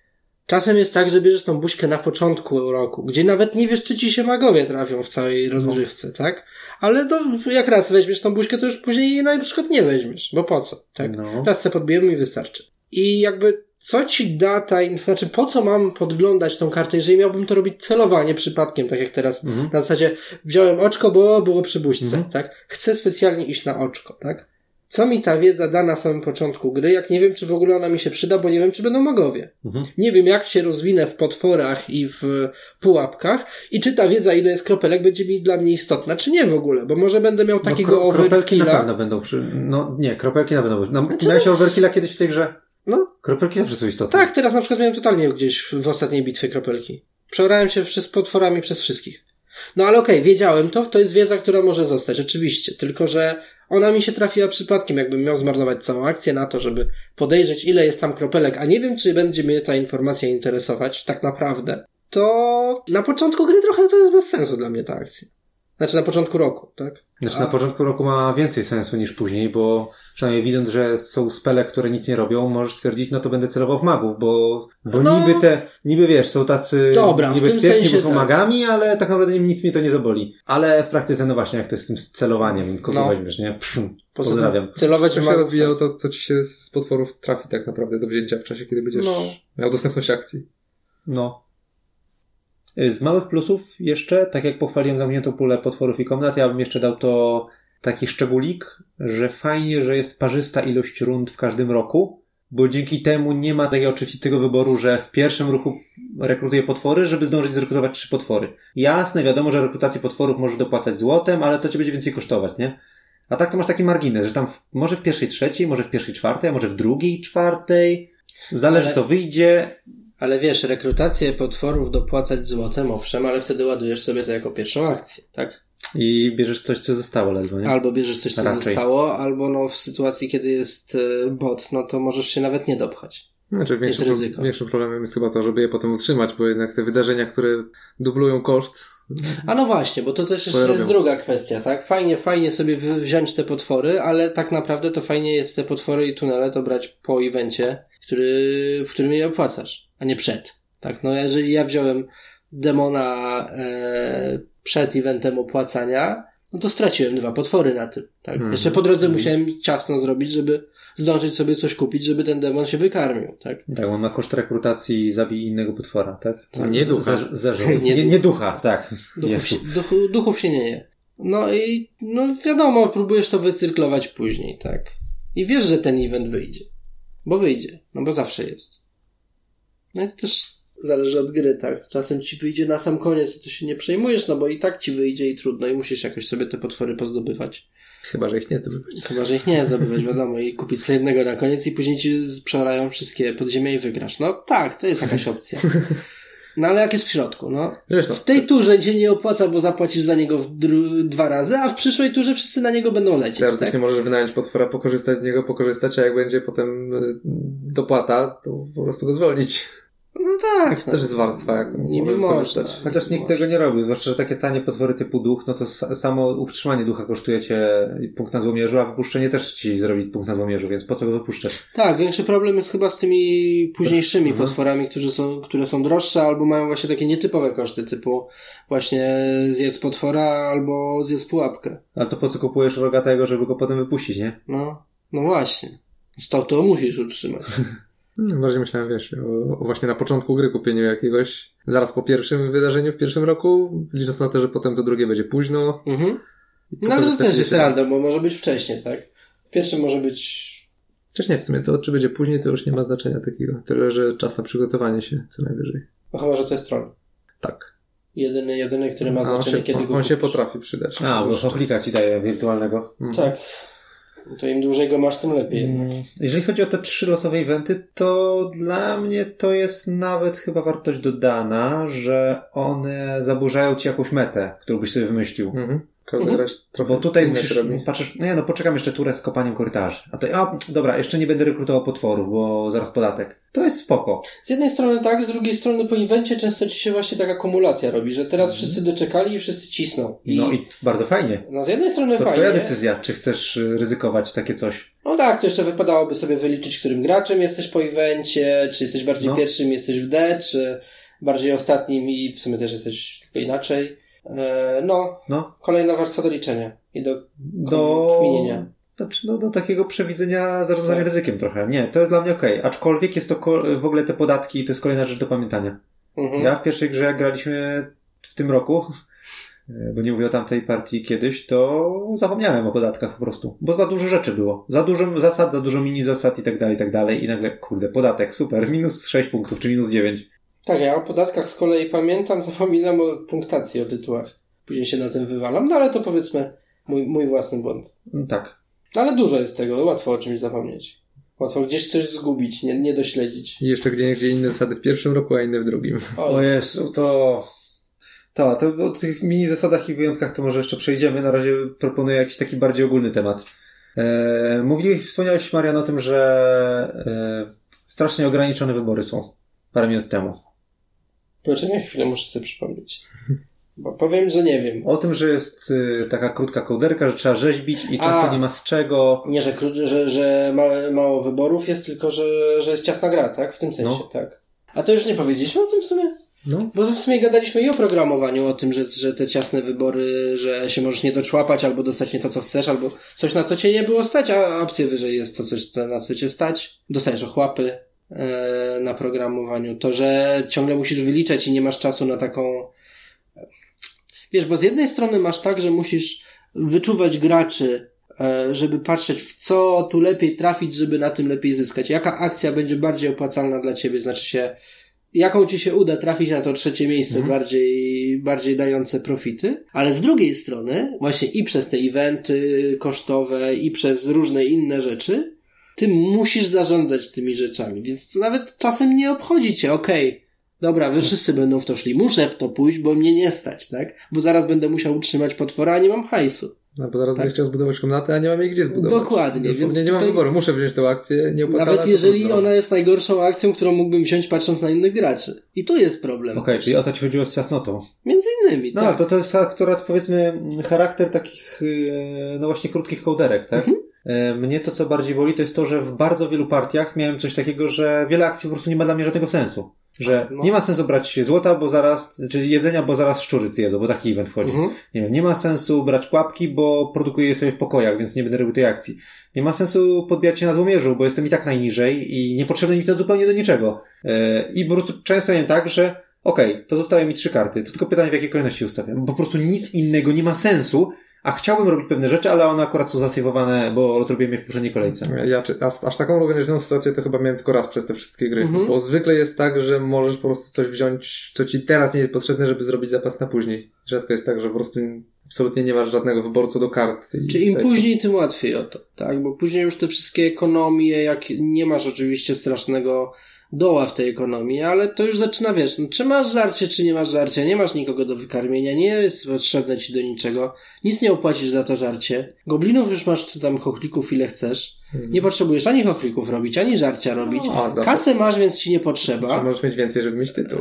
Czasem jest tak, że bierzesz tą buźkę na początku roku, gdzie nawet nie wiesz, czy ci się magowie trafią w całej rozgrywce, tak? Ale to, jak raz weźmiesz tą buźkę, to już później jej na przykład nie weźmiesz, bo po co, tak? No. Raz se podbijemy i wystarczy. I jakby, co ci da ta informacja, po co mam podglądać tą kartę, jeżeli miałbym to robić celowanie przypadkiem, tak jak teraz Mhm. na zasadzie wziąłem oczko, bo było przy buźce, Mhm. tak? Chcę specjalnie iść na oczko, tak? Co mi ta wiedza da na samym początku gry, jak nie wiem, czy w ogóle ona mi się przyda, bo nie wiem, czy będą magowie. Mhm. Nie wiem, jak się rozwinę w potworach i w pułapkach i czy ta wiedza, ile jest kropelek, będzie mi dla mnie istotna, czy nie w ogóle, bo może będę miał takiego no, kro, kropelki na pewno będą przy... No nie, kropelki na pewno będą. No, Znaczy, miałeś no- overkilla kiedyś w tej grze? No, Kropelki zawsze są istotne. tak, teraz na przykład miałem totalnie gdzieś w ostatniej bitwie kropelki. Przeorałem się przez potworami przez wszystkich. No ale okej, wiedziałem to, to jest wiedza, która może zostać, oczywiście. Tylko, że ona mi się trafiła przypadkiem, jakbym miał zmarnować całą akcję na to, żeby podejrzeć, ile jest tam kropelek, a nie wiem, czy będzie mnie ta informacja interesować, tak naprawdę. To na początku gry trochę to jest bez sensu dla mnie ta akcja. Znaczy na początku roku, tak? Znaczy A- na początku roku ma więcej sensu niż później, bo przynajmniej widząc, że są spele, które nic nie robią, możesz stwierdzić, no to będę celował w magów, bo, bo No. niby te, niby wiesz, są tacy Dobra, niebezpieczni, bo są tak. magami, ale tak naprawdę nic mnie to nie zaboli. Ale w praktyce, no właśnie, jak to jest z tym celowaniem, kogo No. weźmiesz, nie? Poza pozdrawiam. Celować się mag- rozwijało to, co ci się z potworów trafi tak naprawdę do wzięcia w czasie, kiedy będziesz No. miał dostępność akcji. No. Y, Z małych plusów jeszcze, tak jak pochwaliłem zamkniętą pulę potworów i komnat, ja bym jeszcze dał to taki szczególik, że fajnie, że jest parzysta ilość rund w każdym roku, bo dzięki temu nie ma takiego oczywistego wyboru, że w pierwszym ruchu rekrutuję potwory, żeby zdążyć zrekrutować trzy potwory. Jasne, wiadomo, że rekrutację potworów możesz dopłacać złotem, ale to cię będzie więcej kosztować, nie? A tak to masz taki margines, że tam w, może w pierwszej trzeciej, może w pierwszej czwartej, a może w drugiej czwartej. Zależy Ale- co wyjdzie, Ale wiesz, rekrutację potworów dopłacać złotem, owszem, ale wtedy ładujesz sobie to jako pierwszą akcję, tak? I bierzesz coś, co zostało ledwo, nie? Albo bierzesz coś, co Raczej. zostało, albo no w sytuacji, kiedy jest e, bot, no to możesz się nawet nie dopchać. Znaczy, większym, Jest pro- ryzyko. większym problemem jest chyba to, żeby je potem utrzymać, bo jednak te wydarzenia, które dublują koszt, A no właśnie, bo to też jeszcze jest druga kwestia, tak? Fajnie, fajnie sobie wziąć te potwory, ale tak naprawdę to fajnie jest te potwory i tunele to brać po evencie, który, w którym je opłacasz, a nie przed. Tak, no jeżeli ja wziąłem demona e, przed eventem opłacania, no to straciłem dwa potwory na tym, tak? Mhm. Jeszcze po drodze musiałem ciasno zrobić, żeby zdążyć sobie coś kupić, żeby ten demon się wykarmił, tak? Tak, on ma koszt rekrutacji zabij innego potwora, tak? Nie ducha. Zerzął. [LAUGHS] Nie Nie, nie ducha, tak. Duchów się, duchu, duchów się nie je. No i no wiadomo, próbujesz to wycyrklować później, tak? I wiesz, że ten event wyjdzie. Bo wyjdzie. No bo zawsze jest. No i to też zależy od gry, tak? Czasem ci wyjdzie na sam koniec i to się nie przejmujesz, no bo i tak ci wyjdzie i trudno i musisz jakoś sobie te potwory pozdobywać. chyba, że ich nie zdobywać. Chyba, że ich nie zdobywać, wiadomo, i kupić sobie jednego na koniec i później ci przeorają wszystkie podziemia i wygrasz. No tak, to jest jakaś opcja. [LAUGHS] No ale jak jest w środku, no. Wiesz, no, W tej turze cię nie opłaca, bo zapłacisz za niego dwa razy, a w przyszłej turze wszyscy na niego będą lecieć, teoretycznie tak? możesz wynająć potwora, pokorzystać z niego, pokorzystać, a jak będzie potem y, dopłata, to po prostu go zwolnić. No tak. To też jest warstwa, jaką Niby można. korzystać. Chociaż nikt tego nie robił, zwłaszcza, że takie tanie potwory typu duch, no to sa- samo utrzymanie ducha kosztuje cię punkt na złomierzu, a wypuszczenie też ci zrobi punkt na złomierzu, więc po co go wypuszczać? Tak, większy problem jest chyba z tymi późniejszymi Mhm. potworami, którzy są, które są droższe albo mają właśnie takie nietypowe koszty, typu właśnie zjedz potwora albo zjedz pułapkę. Ale to po co kupujesz rogatego, żeby go potem wypuścić, nie? No, no właśnie. To, to musisz utrzymać. [LAUGHS] Hmm, Bardziej myślałem, wiesz, o, o właśnie na początku gry kupieniu jakiegoś, zaraz po pierwszym wydarzeniu w pierwszym roku, licząc na to, że potem to drugie będzie późno. Mhm. No ale to też jest się- random, bo może być wcześniej, tak? W pierwszym może być Wcześniej w sumie to, czy będzie później, to już nie ma znaczenia takiego. Tyle, że czas na przygotowanie się co najwyżej. No chyba, że to jest troll. Tak. Jedyny, jedyny, który ma on znaczenie, się, kiedy go on się kupisz. potrafi przydać. A, bo choplika ci daje wirtualnego. Mhm. Tak. To im dłużej go masz, tym lepiej. jednak. Mm, Jeżeli chodzi o te trzy losowe eventy, to dla mnie to jest nawet chyba wartość dodana, że one zaburzają ci jakąś metę, którą byś sobie wymyślił. Mhm. Każda Mhm. gra trochę Bo tutaj musisz, robi. patrzysz, no ja no poczekam jeszcze turę z kopaniem korytarzy. A to, a dobra, jeszcze nie będę rekrutował potworów, bo zaraz podatek. To jest spoko. Z jednej strony tak, z drugiej strony po inwencie często ci się właśnie taka kumulacja robi, że teraz wszyscy doczekali i wszyscy cisną. I, No i bardzo fajnie. no z jednej strony To fajnie. twoja decyzja, czy chcesz y, ryzykować takie coś. No tak, to jeszcze wypadałoby sobie wyliczyć, którym graczem jesteś po evencie, czy jesteś bardziej No. pierwszym, jesteś w D, czy bardziej ostatnim i w sumie też jesteś tylko inaczej. E, no, No, kolejna warstwa do liczenia i do do... kminienia. Znaczy, no, do takiego przewidzenia zarządzania Tak. ryzykiem trochę. Nie, to jest dla mnie okej. Aczkolwiek jest to w ogóle te podatki, to jest kolejna rzecz do pamiętania. Mhm. Ja w pierwszej grze, jak graliśmy w tym roku, bo nie mówię o tamtej partii kiedyś, to zapomniałem o podatkach po prostu. Bo za dużo rzeczy było. Za dużo zasad, za dużo mini zasad i tak dalej, i tak dalej. I nagle, kurde, podatek, super, minus 6 punktów, czy minus 9. Tak, ja o podatkach z kolei pamiętam, [LAUGHS] zapominam o punktacji, o tytułach. Później się na tym wywalam, no ale to powiedzmy mój, mój własny błąd. No, tak. No ale dużo jest tego, łatwo o czymś zapomnieć. Łatwo gdzieś coś zgubić, nie, nie dośledzić. I jeszcze gdzie gdzie inne zasady w pierwszym roku, a inne w drugim. O Jezu, to... To, to o tych mini zasadach i wyjątkach to może jeszcze przejdziemy. Na razie proponuję jakiś taki bardziej ogólny temat. E, mówiłeś, wspomniałeś Marian o tym, że e, strasznie ograniczone wybory są parę minut temu. Poczekaj chwilę, muszę sobie przypomnieć. Bo powiem, że nie wiem. O tym, że jest y, taka krótka kołderka, że trzeba rzeźbić i często A. nie ma z czego. Nie, że, że, że małe, mało wyborów jest, tylko że, że jest ciasna gra, tak? W tym sensie, No. tak. A to już nie powiedzieliśmy o tym w sumie? No. Bo w sumie gadaliśmy i o programowaniu, o tym, że, że te ciasne wybory, że się możesz nie doczłapać, albo dostać nie to, co chcesz, albo coś, na co cię nie było stać, a opcję wyżej jest to coś, na co cię stać. Dostajesz ochłapy na programowaniu. To, że ciągle musisz wyliczać i nie masz czasu na taką... Wiesz, bo z jednej strony masz tak, że musisz wyczuwać graczy, e, żeby patrzeć w co tu lepiej trafić, żeby na tym lepiej zyskać. Jaka akcja będzie bardziej opłacalna dla ciebie, znaczy się jaką ci się uda trafić na to trzecie miejsce Mhm. bardziej, bardziej dające profity, ale z drugiej strony, właśnie i przez te eventy kosztowe, i przez różne inne rzeczy, ty musisz zarządzać tymi rzeczami, więc to nawet czasem nie obchodzi cię, okej, dobra, wy wszyscy będą w to szli, muszę w to pójść, bo mnie nie stać, tak? Bo zaraz będę musiał utrzymać potwora, a nie mam hajsu. No bo zaraz Tak. będę chciał zbudować komnatę, a nie mam jej gdzie zbudować. Dokładnie, więc nie, nie mam wyboru, muszę wziąć tą akcję, nie opłacalna, Nawet jeżeli ona jest najgorszą akcją, którą mógłbym wziąć patrząc na innych graczy. I tu jest problem. Okej, też. czyli o to ci chodziło z ciasnotą. Między innymi, No, tak. to to jest akurat powiedzmy charakter takich, e, no właśnie krótkich kołderek, tak? Mhm. E, Mnie to, co bardziej boli, to jest to, że w bardzo wielu partiach miałem coś takiego, że wiele akcji po prostu nie ma dla mnie żadnego sensu. Że No. nie ma sensu brać złota, bo zaraz, czy jedzenia, bo zaraz szczury zjedzą, bo taki event wchodzi. Mhm. Nie wiem, nie ma sensu brać pułapki, bo produkuję je sobie w pokojach, więc nie będę robił tej akcji. Nie ma sensu podbijać się na złomierzu, bo jestem i tak najniżej i niepotrzebne mi to zupełnie do niczego. E, I po prostu często wiem tak, że okej, to zostały mi trzy karty, to tylko pytanie w jakiej kolejności ustawiam. Bo po prostu nic innego nie ma sensu, a chciałbym robić pewne rzeczy, ale one akurat są zasejwowane, bo zrobiłem je w poprzedniej kolejce. Ja czy, aż, aż taką ograniczoną sytuację to chyba miałem tylko raz przez te wszystkie gry. Mhm. Bo zwykle jest tak, że możesz po prostu coś wziąć, co ci teraz nie jest potrzebne, żeby zrobić zapas na później. Rzadko jest tak, że po prostu absolutnie nie masz żadnego wyboru co do kart. Czy im tak- później, tym łatwiej o to, tak? Bo później już te wszystkie ekonomie, jak nie masz oczywiście strasznego doła w tej ekonomii, ale to już zaczyna, wiesz, no, czy masz żarcie, czy nie masz żarcia, nie masz nikogo do wykarmienia, nie jest potrzebne ci do niczego, nic nie opłacisz za to żarcie. Goblinów już masz, czy tam chochlików ile chcesz. Mhm. Nie potrzebujesz ani chochlików robić, ani żarcia robić. No, zawsze- Kasę masz, więc ci nie potrzeba. możesz mieć więcej, żeby mieć tytuł.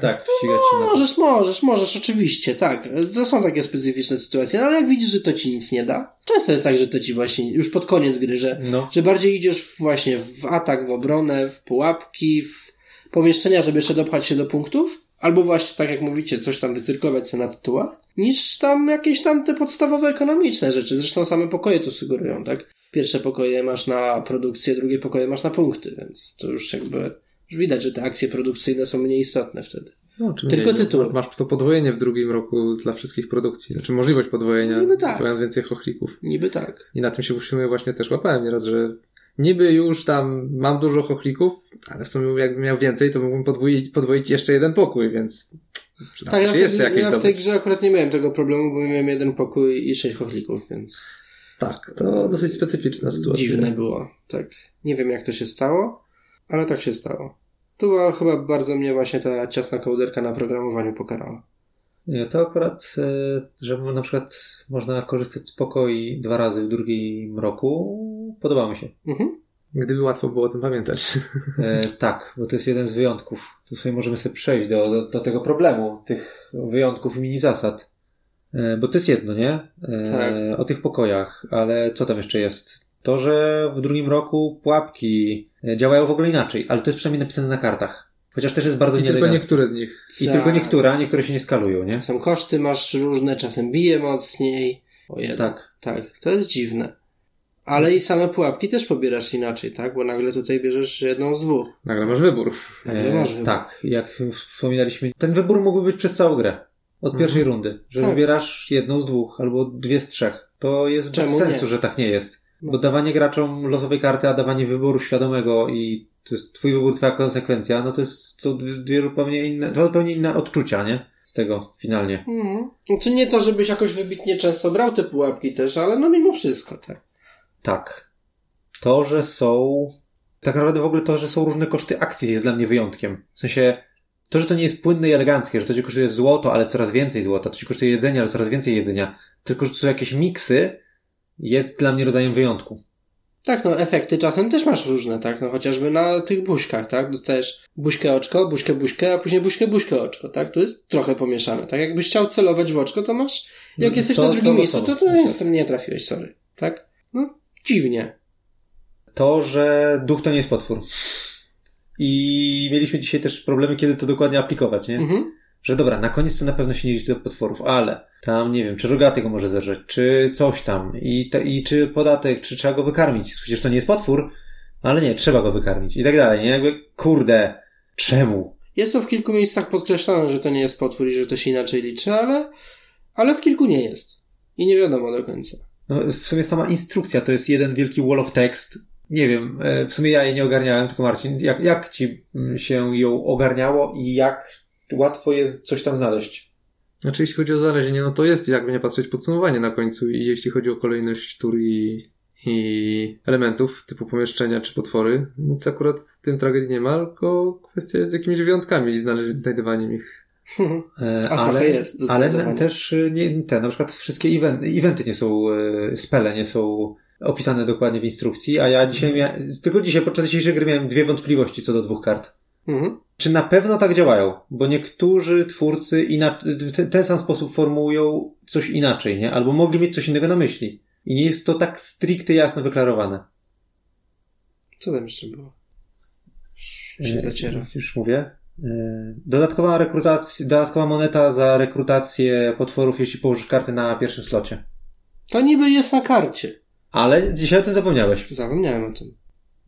Tak, się na to. Możesz, możesz, możesz, oczywiście, tak. To są takie specyficzne sytuacje, no ale jak widzisz, że to ci nic nie da, często jest tak, że to ci właśnie już pod koniec gry, że, No. że bardziej idziesz właśnie w atak, w obronę, w pułapki, w pomieszczenia, żeby jeszcze dopchać się do punktów, albo właśnie, tak jak mówicie, coś tam wycyrklować sobie na tytułach, niż tam jakieś tam te podstawowe ekonomiczne rzeczy. Zresztą same pokoje to sugerują, tak? Pierwsze pokoje masz na produkcję, drugie pokoje masz na punkty, więc to już jakby, już widać, że te akcje produkcyjne są mniej istotne wtedy. No, Tylko tytuły. Masz to podwojenie w drugim roku dla wszystkich produkcji. Znaczy możliwość podwojenia, Niby tak. więcej chochlików. Niby tak. I na tym się w sumie właśnie też łapałem nieraz, że niby już tam mam dużo chochlików, ale w sumie jakbym miał więcej, to mógłbym podwoić, podwoić jeszcze jeden pokój, więc Tak, ja, jeszcze jakieś ja w tej grze akurat nie miałem tego problemu, bo miałem jeden pokój i sześć chochlików, więc Tak, to dosyć specyficzna sytuacja. dziwne było. Tak. Nie wiem jak to się stało, ale tak się stało. Tu była chyba bardzo mnie właśnie ta ciasna kołderka na programowaniu pokarała. Nie, To akurat, e, że na przykład można korzystać z pokoi dwa razy w drugim roku, podoba mi się. Mhm. Gdyby łatwo było o tym pamiętać. E, tak, bo to jest jeden z wyjątków. Tu sobie możemy sobie przejść do, do, do tego problemu, tych wyjątków i mini zasad. E, bo to jest jedno, nie? E, Tak. O tych pokojach, ale co tam jeszcze jest? To, że w drugim roku pułapki e, działają w ogóle inaczej, ale to jest przynajmniej napisane na kartach. Chociaż też jest bardzo I tylko niektóre z nich. I Tak. tylko niektóre, a niektóre się nie skalują, nie? Czasem koszty masz różne, czasem bije mocniej. O jeden. Tak. Tak, to jest dziwne. Ale i same pułapki też pobierasz inaczej, tak? Bo nagle tutaj bierzesz jedną z dwóch. Nagle masz wybór. Nagle masz wybór. Tak, jak wspominaliśmy, ten wybór mógłby być przez całą grę. Od Mhm. pierwszej rundy. Że Tak. wybierasz jedną z dwóch, albo dwie z trzech. To jest Czemu bez sensu, nie? że tak nie jest. No. Bo dawanie graczom losowej karty, a dawanie wyboru świadomego i to jest twój wybór, twoja konsekwencja, no to jest to dwie, zupełnie inne, dwa zupełnie inne odczucia, nie? Z tego finalnie. Mhm. Znaczy nie to, żebyś jakoś wybitnie często brał te pułapki też, ale no mimo wszystko, tak. Tak. To, że są Tak naprawdę w ogóle to, że są różne koszty akcji jest dla mnie wyjątkiem. W sensie, to, że to nie jest płynne i eleganckie, że to ci kosztuje złoto, ale coraz więcej złota, to ci kosztuje jedzenie, ale coraz więcej jedzenia, tylko, że to są jakieś miksy, jest dla mnie rodzajem wyjątku. Tak, no efekty czasem też masz różne, tak? No chociażby na tych buźkach, tak? Dostajesz buźkę oczko, buźkę buźkę, a później buźkę buźkę oczko, tak? To jest trochę pomieszane, tak? Jakbyś chciał celować w oczko, to masz, jak jesteś To- na to drugim miejscu, losowo. to, to jest, nie trafiłeś, sorry, tak? No, dziwnie. To, że duch to nie jest potwór. I mieliśmy dzisiaj też problemy, kiedy to dokładnie aplikować, nie? Mhm. Że dobra, na koniec to na pewno się nie liczy do potworów, ale tam nie wiem, czy rogaty go może zerzeć, czy coś tam, i, te, i czy podatek, czy trzeba go wykarmić. Przecież to nie jest potwór, ale nie, trzeba go wykarmić i tak dalej, nie? Jakby, kurde, czemu? Jest to w kilku miejscach podkreślone, że to nie jest potwór i że to się inaczej liczy, ale, ale w kilku nie jest. I nie wiadomo do końca. No, w sumie sama instrukcja to jest jeden wielki wall of text. Nie wiem, e, w sumie ja jej nie ogarniałem, tylko Marcin, jak, jak ci mm, się ją ogarniało i jak łatwo jest coś tam znaleźć? Znaczy, jeśli chodzi o znalezienie, no to jest, jakby nie patrzeć, podsumowanie na końcu. I jeśli chodzi o kolejność tur i, i elementów typu pomieszczenia czy potwory, więc akurat z tym tragedii nie ma, tylko kwestia jest z jakimiś wyjątkami i znaleźć, znajdywaniem ich. E, A trochę jest ale też e, nie, te, na przykład wszystkie eventy, eventy nie są, e, spele nie są opisane dokładnie w instrukcji, a ja dzisiaj miałem, tylko dzisiaj podczas dzisiejszej gry miałem dwie wątpliwości co do dwóch kart. Mhm. Czy na pewno tak działają? Bo niektórzy twórcy w ten, ten sam sposób formułują coś inaczej, nie? Albo mogli mieć coś innego na myśli. I nie jest to tak stricte jasno wyklarowane. Co tam jeszcze było? Już się E, zaciera. Już mówię. E, Dodatkowa rekrutacja, dodatkowa moneta za rekrutację potworów, jeśli położysz kartę na pierwszym slocie. To niby jest na karcie. Ale dzisiaj o tym zapomniałeś. Zapomniałem o tym.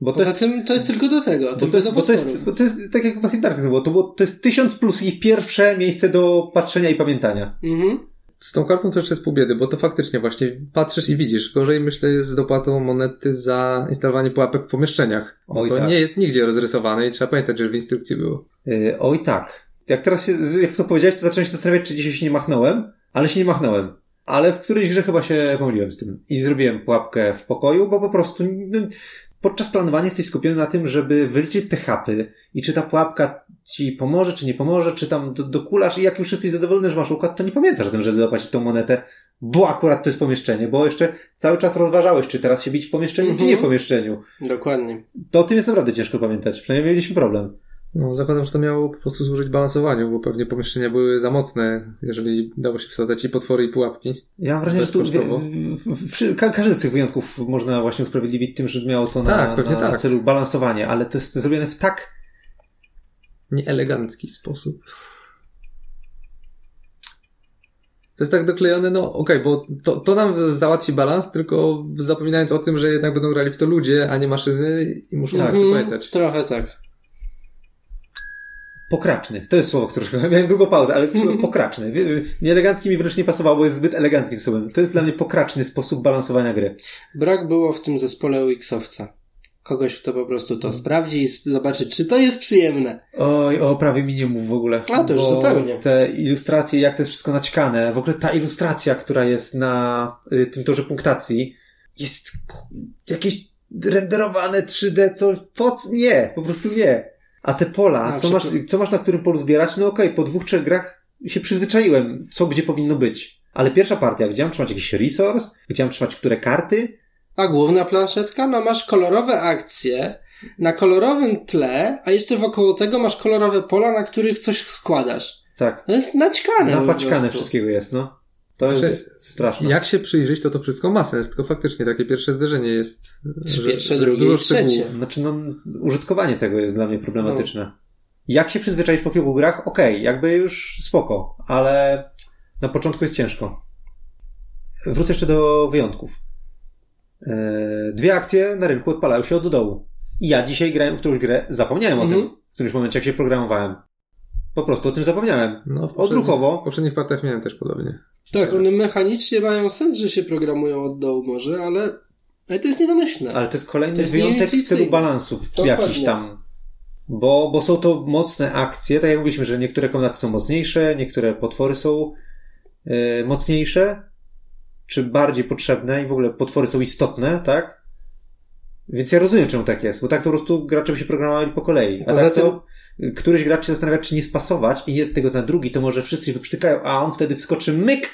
Bo to Poza jest, tym to jest tylko do tego. bo tylko to jest, do bo to jest, bo to jest tak jak w Massive Darkness było, to, było, to jest tysiąc plus ich pierwsze miejsce do patrzenia i pamiętania. Mhm. Z tą kartą to jeszcze jest pół biedy, bo to faktycznie właśnie patrzysz i widzisz. Gorzej myślę jest z dopłatą monety za instalowanie pułapek w pomieszczeniach. Bo Oj, to tak. nie jest nigdzie rozrysowane i trzeba pamiętać, że w instrukcji było. Yy, oj tak. Jak teraz się, jak to powiedziałeś, to zacząłem się zastanawiać, czy dzisiaj się nie machnąłem, ale się nie machnąłem. Ale w którejś grze chyba się pomyliłem z tym. I zrobiłem pułapkę w pokoju, bo po prostu no, podczas planowania jesteś skupiony na tym, żeby wyliczyć te hapy i czy ta pułapka ci pomoże, czy nie pomoże, czy tam do, dokulasz i jak już jesteś zadowolony, że masz układ, to nie pamiętasz o tym, żeby zapłacić tą monetę, bo akurat to jest pomieszczenie, bo jeszcze cały czas rozważałeś, czy teraz się bić w pomieszczeniu, czy Mhm. nie w pomieszczeniu. Dokładnie. To o tym jest naprawdę ciężko pamiętać. Przynajmniej mieliśmy problem. No, zakładam, że to miało po prostu służyć balansowaniu, bo pewnie pomieszczenia były za mocne, jeżeli dało się wsadzać i potwory, i pułapki. Ja mam wrażenie, że tu Bezkosztowo. w, w, w, ka- każdy z tych wyjątków można właśnie usprawiedliwić tym, że miało to na, Tak, na tak. celu balansowanie, ale to jest zrobione w tak Nieelegancki sposób. To jest tak doklejone, no okej, bo to, to nam załatwi balans, tylko zapominając o tym, że jednak będą grali w to ludzie, a nie maszyny i muszą tak. to pamiętać. Trochę tak. Pokraczny. To jest słowo, które szukałem. Miałem długą pauzę, ale pokraczny. Nieelegancki mi wręcz nie pasowało, bo jest zbyt eleganckim słowem. To jest dla mnie pokraczny sposób balansowania gry. Brak było w tym zespole UX-owca. Kogoś, kto po prostu to sprawdzi i zobaczy, czy to jest przyjemne. Oj, o prawie mi nie mów w ogóle. A, to już zupełnie. Te ilustracje, jak to jest wszystko naćkane. W ogóle ta ilustracja, która jest na y, tym torze punktacji, jest jakieś renderowane 3D, co, po co? Nie, po prostu nie. A te pola, A, co masz, co masz na którym polu zbierać? No okej, po dwóch, trzech grach się przyzwyczaiłem, co gdzie powinno być. Ale pierwsza partia, gdzie mam trzymać jakiś resource, gdzie mam trzymać które karty, A główna planszetka? No masz kolorowe akcje na kolorowym tle, a jeszcze wokoło tego masz kolorowe pola, na których coś składasz. tak, To jest naćkane napaćkane wszystkiego jest, no. To Znaczy, jest straszne. Jak się przyjrzeć, to to wszystko ma sens, tylko faktycznie takie pierwsze zderzenie jest. Pierwsze, drugie dużo trzecie. szczegółów. Znaczy, no, użytkowanie tego jest dla mnie problematyczne. No. Jak się przyzwyczaić po kilku grach? Okej, jakby już spoko, ale na początku jest ciężko. Wrócę jeszcze do wyjątków. Eee, Dwie akcje na rynku odpalają się od dołu. I ja dzisiaj grałem w którąś grę, zapomniałem o Mhm. tym w którymś momencie, jak się programowałem. Po prostu o tym zapomniałem. No, w Odruchowo. poprzednich- W poprzednich partiach miałem też podobnie. Tak, Teraz. one mechanicznie mają sens, że się programują od dołu może, ale, ale to jest niedomyślne. Ale to jest kolejny To jest wyjątek w celu balansu Dokładnie. jakiś tam. Bo, bo są to mocne akcje, tak jak mówiliśmy, że niektóre komnaty są mocniejsze, niektóre potwory są e, mocniejsze, czy bardziej potrzebne i w ogóle potwory są istotne, tak? Więc ja rozumiem, czemu tak jest, bo tak to po prostu gracze by się programowali po kolei. A Poza tak to któryś gracz się zastanawia, czy nie spasować i nie tego na drugi, to może wszyscy się wyprztykają, a on wtedy wskoczy myk,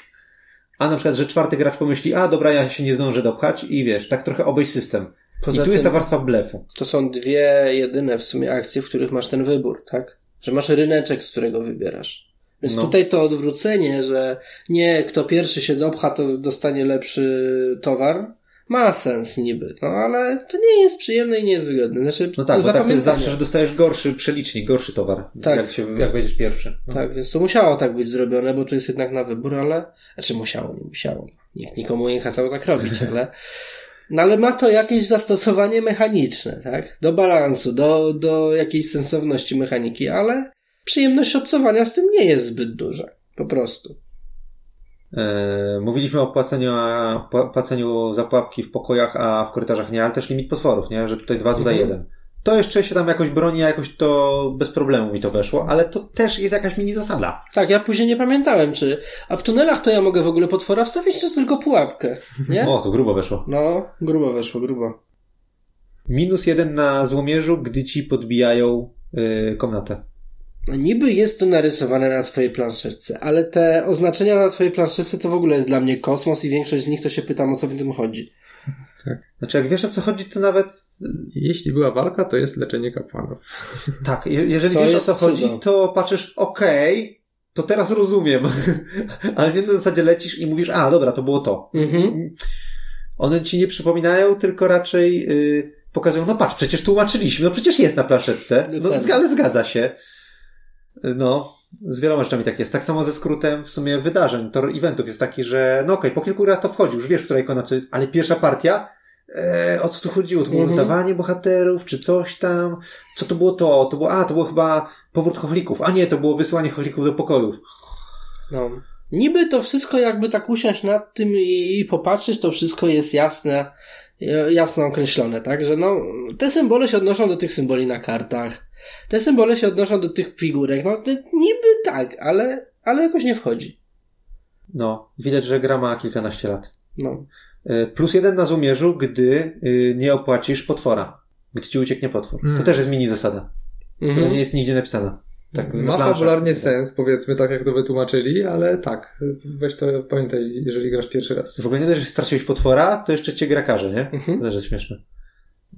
a na przykład, że czwarty gracz pomyśli, a dobra, ja się nie zdążę dopchać i wiesz, tak trochę obejść system. Poza I tu jest ta tym- warstwa blefu. To są dwie jedyne w sumie akcje, w których masz ten wybór, tak? Że masz ryneczek, z którego wybierasz. Więc No. tutaj to odwrócenie, że nie, kto pierwszy się dopcha, to dostanie lepszy towar, ma sens niby. No ale to nie jest przyjemne i nie jest wygodne. Znaczy, No tak, bo tak to jest zawsze, że dostajesz gorszy przelicznik, gorszy towar, Tak. jak, się, jak będziesz pierwszy. No. Tak, więc to musiało tak być zrobione, bo to jest jednak na wybór, ale. Znaczy musiało, nie musiało. Nikt nikomu nie kazał tak robić, [LAUGHS] ale. No ale ma to jakieś zastosowanie mechaniczne, tak? Do balansu, do, do jakiejś sensowności mechaniki, ale przyjemność obcowania z tym nie jest zbyt duża. Po prostu. E, mówiliśmy o płaceniu, a, pła- płaceniu za pułapki w pokojach, a w korytarzach nie, ale też limit potworów, nie? Że tutaj dwa, tutaj Mhm. jeden. To jeszcze się tam jakoś broni, jakoś to bez problemu mi to weszło, ale to też jest jakaś mini zasada. Tak, ja później nie pamiętałem, czy. A w tunelach to ja mogę w ogóle potwora wstawić, czy tylko pułapkę? Nie? [LAUGHS] O, to grubo weszło. No, grubo weszło, grubo. Minus jeden na złomierzu, gdy ci podbijają y, komnatę. No niby jest to narysowane na twojej planszetce, ale te oznaczenia na twojej planszetce to w ogóle jest dla mnie kosmos i większość z nich to się pytam o co w tym chodzi. Znaczy, jak wiesz o co chodzi, to nawet Jeśli była walka, to jest leczenie kapłanów. [LAUGHS] tak, je, jeżeli To wiesz o co chodzi, cudo. to patrzysz, okej, to teraz rozumiem. [LAUGHS] ale nie na zasadzie lecisz i mówisz, a dobra, to było to. Mhm. One ci nie przypominają, tylko raczej y, pokazują, no patrz, przecież tłumaczyliśmy, no przecież jest na planszetce, no, ale zgadza się. No, z wieloma rzeczami tak jest. Tak samo ze skrótem w sumie wydarzeń, tor eventów jest taki, że no okej, po kilku grach to wchodzi, już wiesz, która ikona, co, ale pierwsza partia, e, o co tu chodziło? To było Mhm. rozdawanie bohaterów, czy coś tam? Co to było to? To było, a, to było chyba powrót chochlików, a nie, to było wysłanie chochlików do pokojów. No. Niby to wszystko jakby tak usiąść nad tym i, i popatrzeć, to wszystko jest jasne, e, jasno określone, tak? Że no, te symbole się odnoszą do tych symboli na kartach, te symbole się odnoszą do tych figurek, no to niby tak, ale, ale jakoś nie wchodzi. No, widać, że gra ma kilkanaście lat. No. E, Plus jeden na złomierzu, gdy y, nie opłacisz potwora. Gdy ci ucieknie potwór. To Mm. też jest mini zasada, która Mhm. nie jest nigdzie napisana. Tak, na Ma planszach. fabularnie sens, powiedzmy, tak jak to wytłumaczyli, ale tak, weź to pamiętaj, jeżeli grasz pierwszy raz. W ogóle nie dość, że straciłeś potwora, to jeszcze cię gra karze, nie? Mhm. To też jest śmieszne.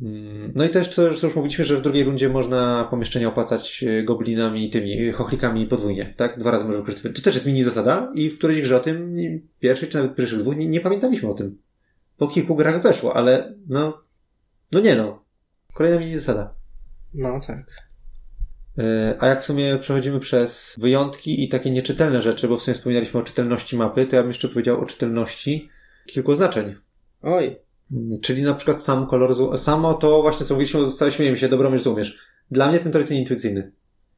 Mm, No i też, co co już mówiliśmy, że w drugiej rundzie można pomieszczenia opłacać e, goblinami i tymi, e, chochlikami podwójnie, tak? Dwa razy możesz wykorzystywać. To też jest mini zasada i w którejś grze o tym, pierwszej czy nawet pierwszych dwóch, nie, nie pamiętaliśmy o tym. Po kilku grach weszło, ale no, no nie no. Kolejna mini zasada. No tak. E, A jak w sumie przechodzimy przez wyjątki i takie nieczytelne rzeczy, bo w sumie wspominaliśmy o czytelności mapy, to ja bym jeszcze powiedział o czytelności kilku oznaczeń. Oj. Mm, Czyli na przykład sam kolor, samo to właśnie co mówiliśmy, zostale śmiejemy się, dobromierz, złomierz. Dla mnie ten tor jest nieintuicyjny.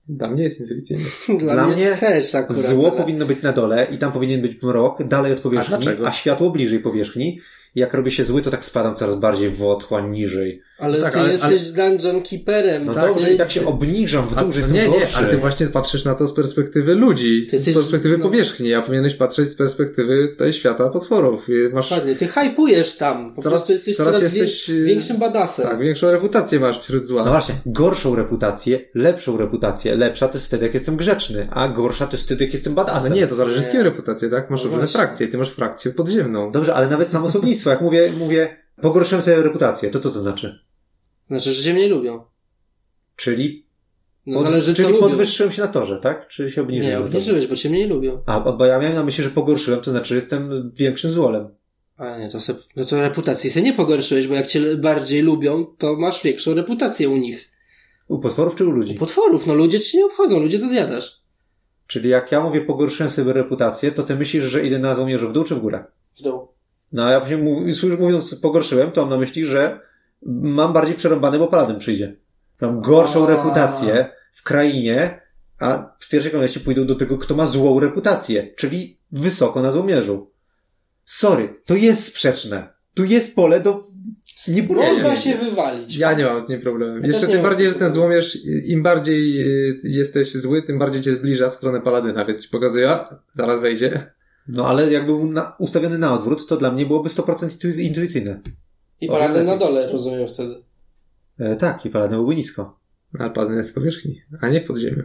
Dla mnie jest intuicyjny. [LAUGHS] Dla, Dla mnie, też akurat. Zło ale- powinno być na dole i tam powinien być mrok dalej od powierzchni, A a światło bliżej powierzchni. Jak robię się zły, to tak spadam coraz bardziej w otchłań niżej. Ale Tak, ty ale- jesteś dungeon keeperem. No tak? dobrze, i tak się obniżam w dół, że jestem nie, nie, ale ty właśnie patrzysz na to z perspektywy ludzi, z Ty jesteś- perspektywy no. powierzchni, a powinieneś patrzeć z perspektywy tej świata potworów. Masz Dokładnie, ty hypujesz tam. Po Coraz- prostu jesteś coraz coraz, jesteś, większym badasem. tak, większą reputację masz wśród zła. No właśnie, gorszą reputację, lepszą reputację. Lepsza to jest wtedy, jak jestem grzeczny, a gorsza to jest wtedy, jak jestem Ale badasem. nie, to zależy z kim reputację, tak? Masz No różne właśnie. frakcje, ty masz frakcję podziemną. Dobrze, ale nawet samo słownictwo, jak mówię, mówię, pogorszyłem sobie reputację, to co to znaczy? Znaczy, że cię mniej lubią. Czyli, No pod, zależy czyli co lubią. podwyższyłem się na torze, tak? Czy się obniżyłem? Nie, obniżyłeś, bo cię mniej lubią. A, bo- bo ja miałem na myśli, że pogorszyłem, to znaczy, że jestem większym złolem. A nie, to se, no to reputację sobie nie pogorszyłeś, bo jak cię bardziej lubią, to masz większą reputację u nich. U potworów czy u U ludzi? potworów, no ludzie ci nie obchodzą, ludzie to zjadasz. Czyli jak ja mówię pogorszyłem sobie reputację, to ty myślisz, że idę na złomierzu w dół czy w górę? W dół. No a ja właśnie mów, mówiąc pogorszyłem, to mam na myśli, że mam bardziej przerąbane, bo paladyn przyjdzie. Mam gorszą A. reputację w krainie, a w pierwszej kolejności pójdą do tego, kto ma złą reputację, czyli wysoko na złomierzu. Sorry, to jest sprzeczne. Tu jest pole do... Nie Można się wywalić. Ja nie mam z nim problemu. Ja Jeszcze tym bardziej, że ten złomierz, im bardziej y, jesteś zły, tym bardziej cię zbliża w stronę paladyna, więc ci pokazuje, a, zaraz wejdzie. No ale jakby był na, ustawiony na odwrót, to dla mnie byłoby 100% intu- intuicyjne. I paladyn na dole, rozumiem wtedy. E, tak, i paladyn byłby nisko. Ale padnie z powierzchni, a nie w podziemiu.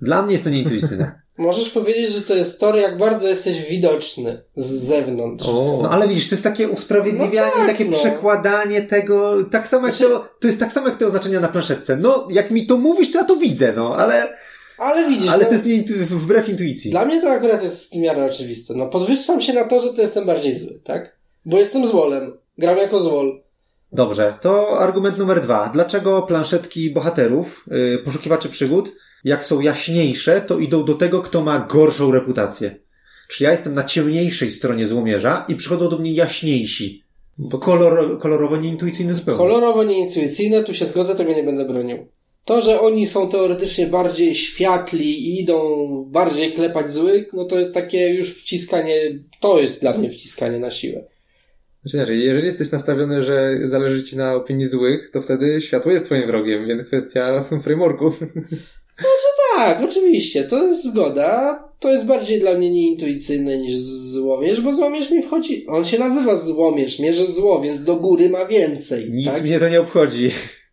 Dla mnie jest to nieintuicyjne. [LAUGHS] Możesz powiedzieć, że to jest tor, jak bardzo jesteś widoczny z zewnątrz. O, No ale widzisz, to jest takie usprawiedliwianie, No tak, takie no. przekładanie tego, tak samo jak Znaczy- to, to jest tak samo jak te oznaczenia na planszetce. No, jak mi to mówisz, to ja to widzę, no, ale, Ale widzisz, ale no, to jest nie, wbrew intuicji. dla mnie to akurat jest w miarę oczywiste. No, podwyższam się na to, że to jestem bardziej zły, tak? Bo jestem złolem. Gram jako złol. Dobrze, to argument numer dwa. Dlaczego planszetki bohaterów, yy, poszukiwaczy przygód, jak są jaśniejsze, to idą do tego, kto ma gorszą reputację? Czy ja jestem na ciemniejszej stronie złomierza i przychodzą do mnie jaśniejsi? bo Kolor, kolorowo nieintuicyjny zupełnie. Kolorowo nieintuicyjne, tu się zgodzę, tego nie będę bronił. To, że oni są teoretycznie bardziej światli i idą bardziej klepać złych, no to jest takie już wciskanie, to jest dla mnie wciskanie na siłę. Znaczy, jeżeli jesteś nastawiony, że zależy ci na opinii złych, to wtedy światło jest twoim wrogiem, więc kwestia [LAUGHS] frameworku. Tak, oczywiście, to jest zgoda. To jest bardziej dla mnie nieintuicyjne niż złomierz, bo złomierz mi wchodzi. On się nazywa złomierz, mierzy zło, więc do góry ma więcej. Nic tak? mnie to nie obchodzi.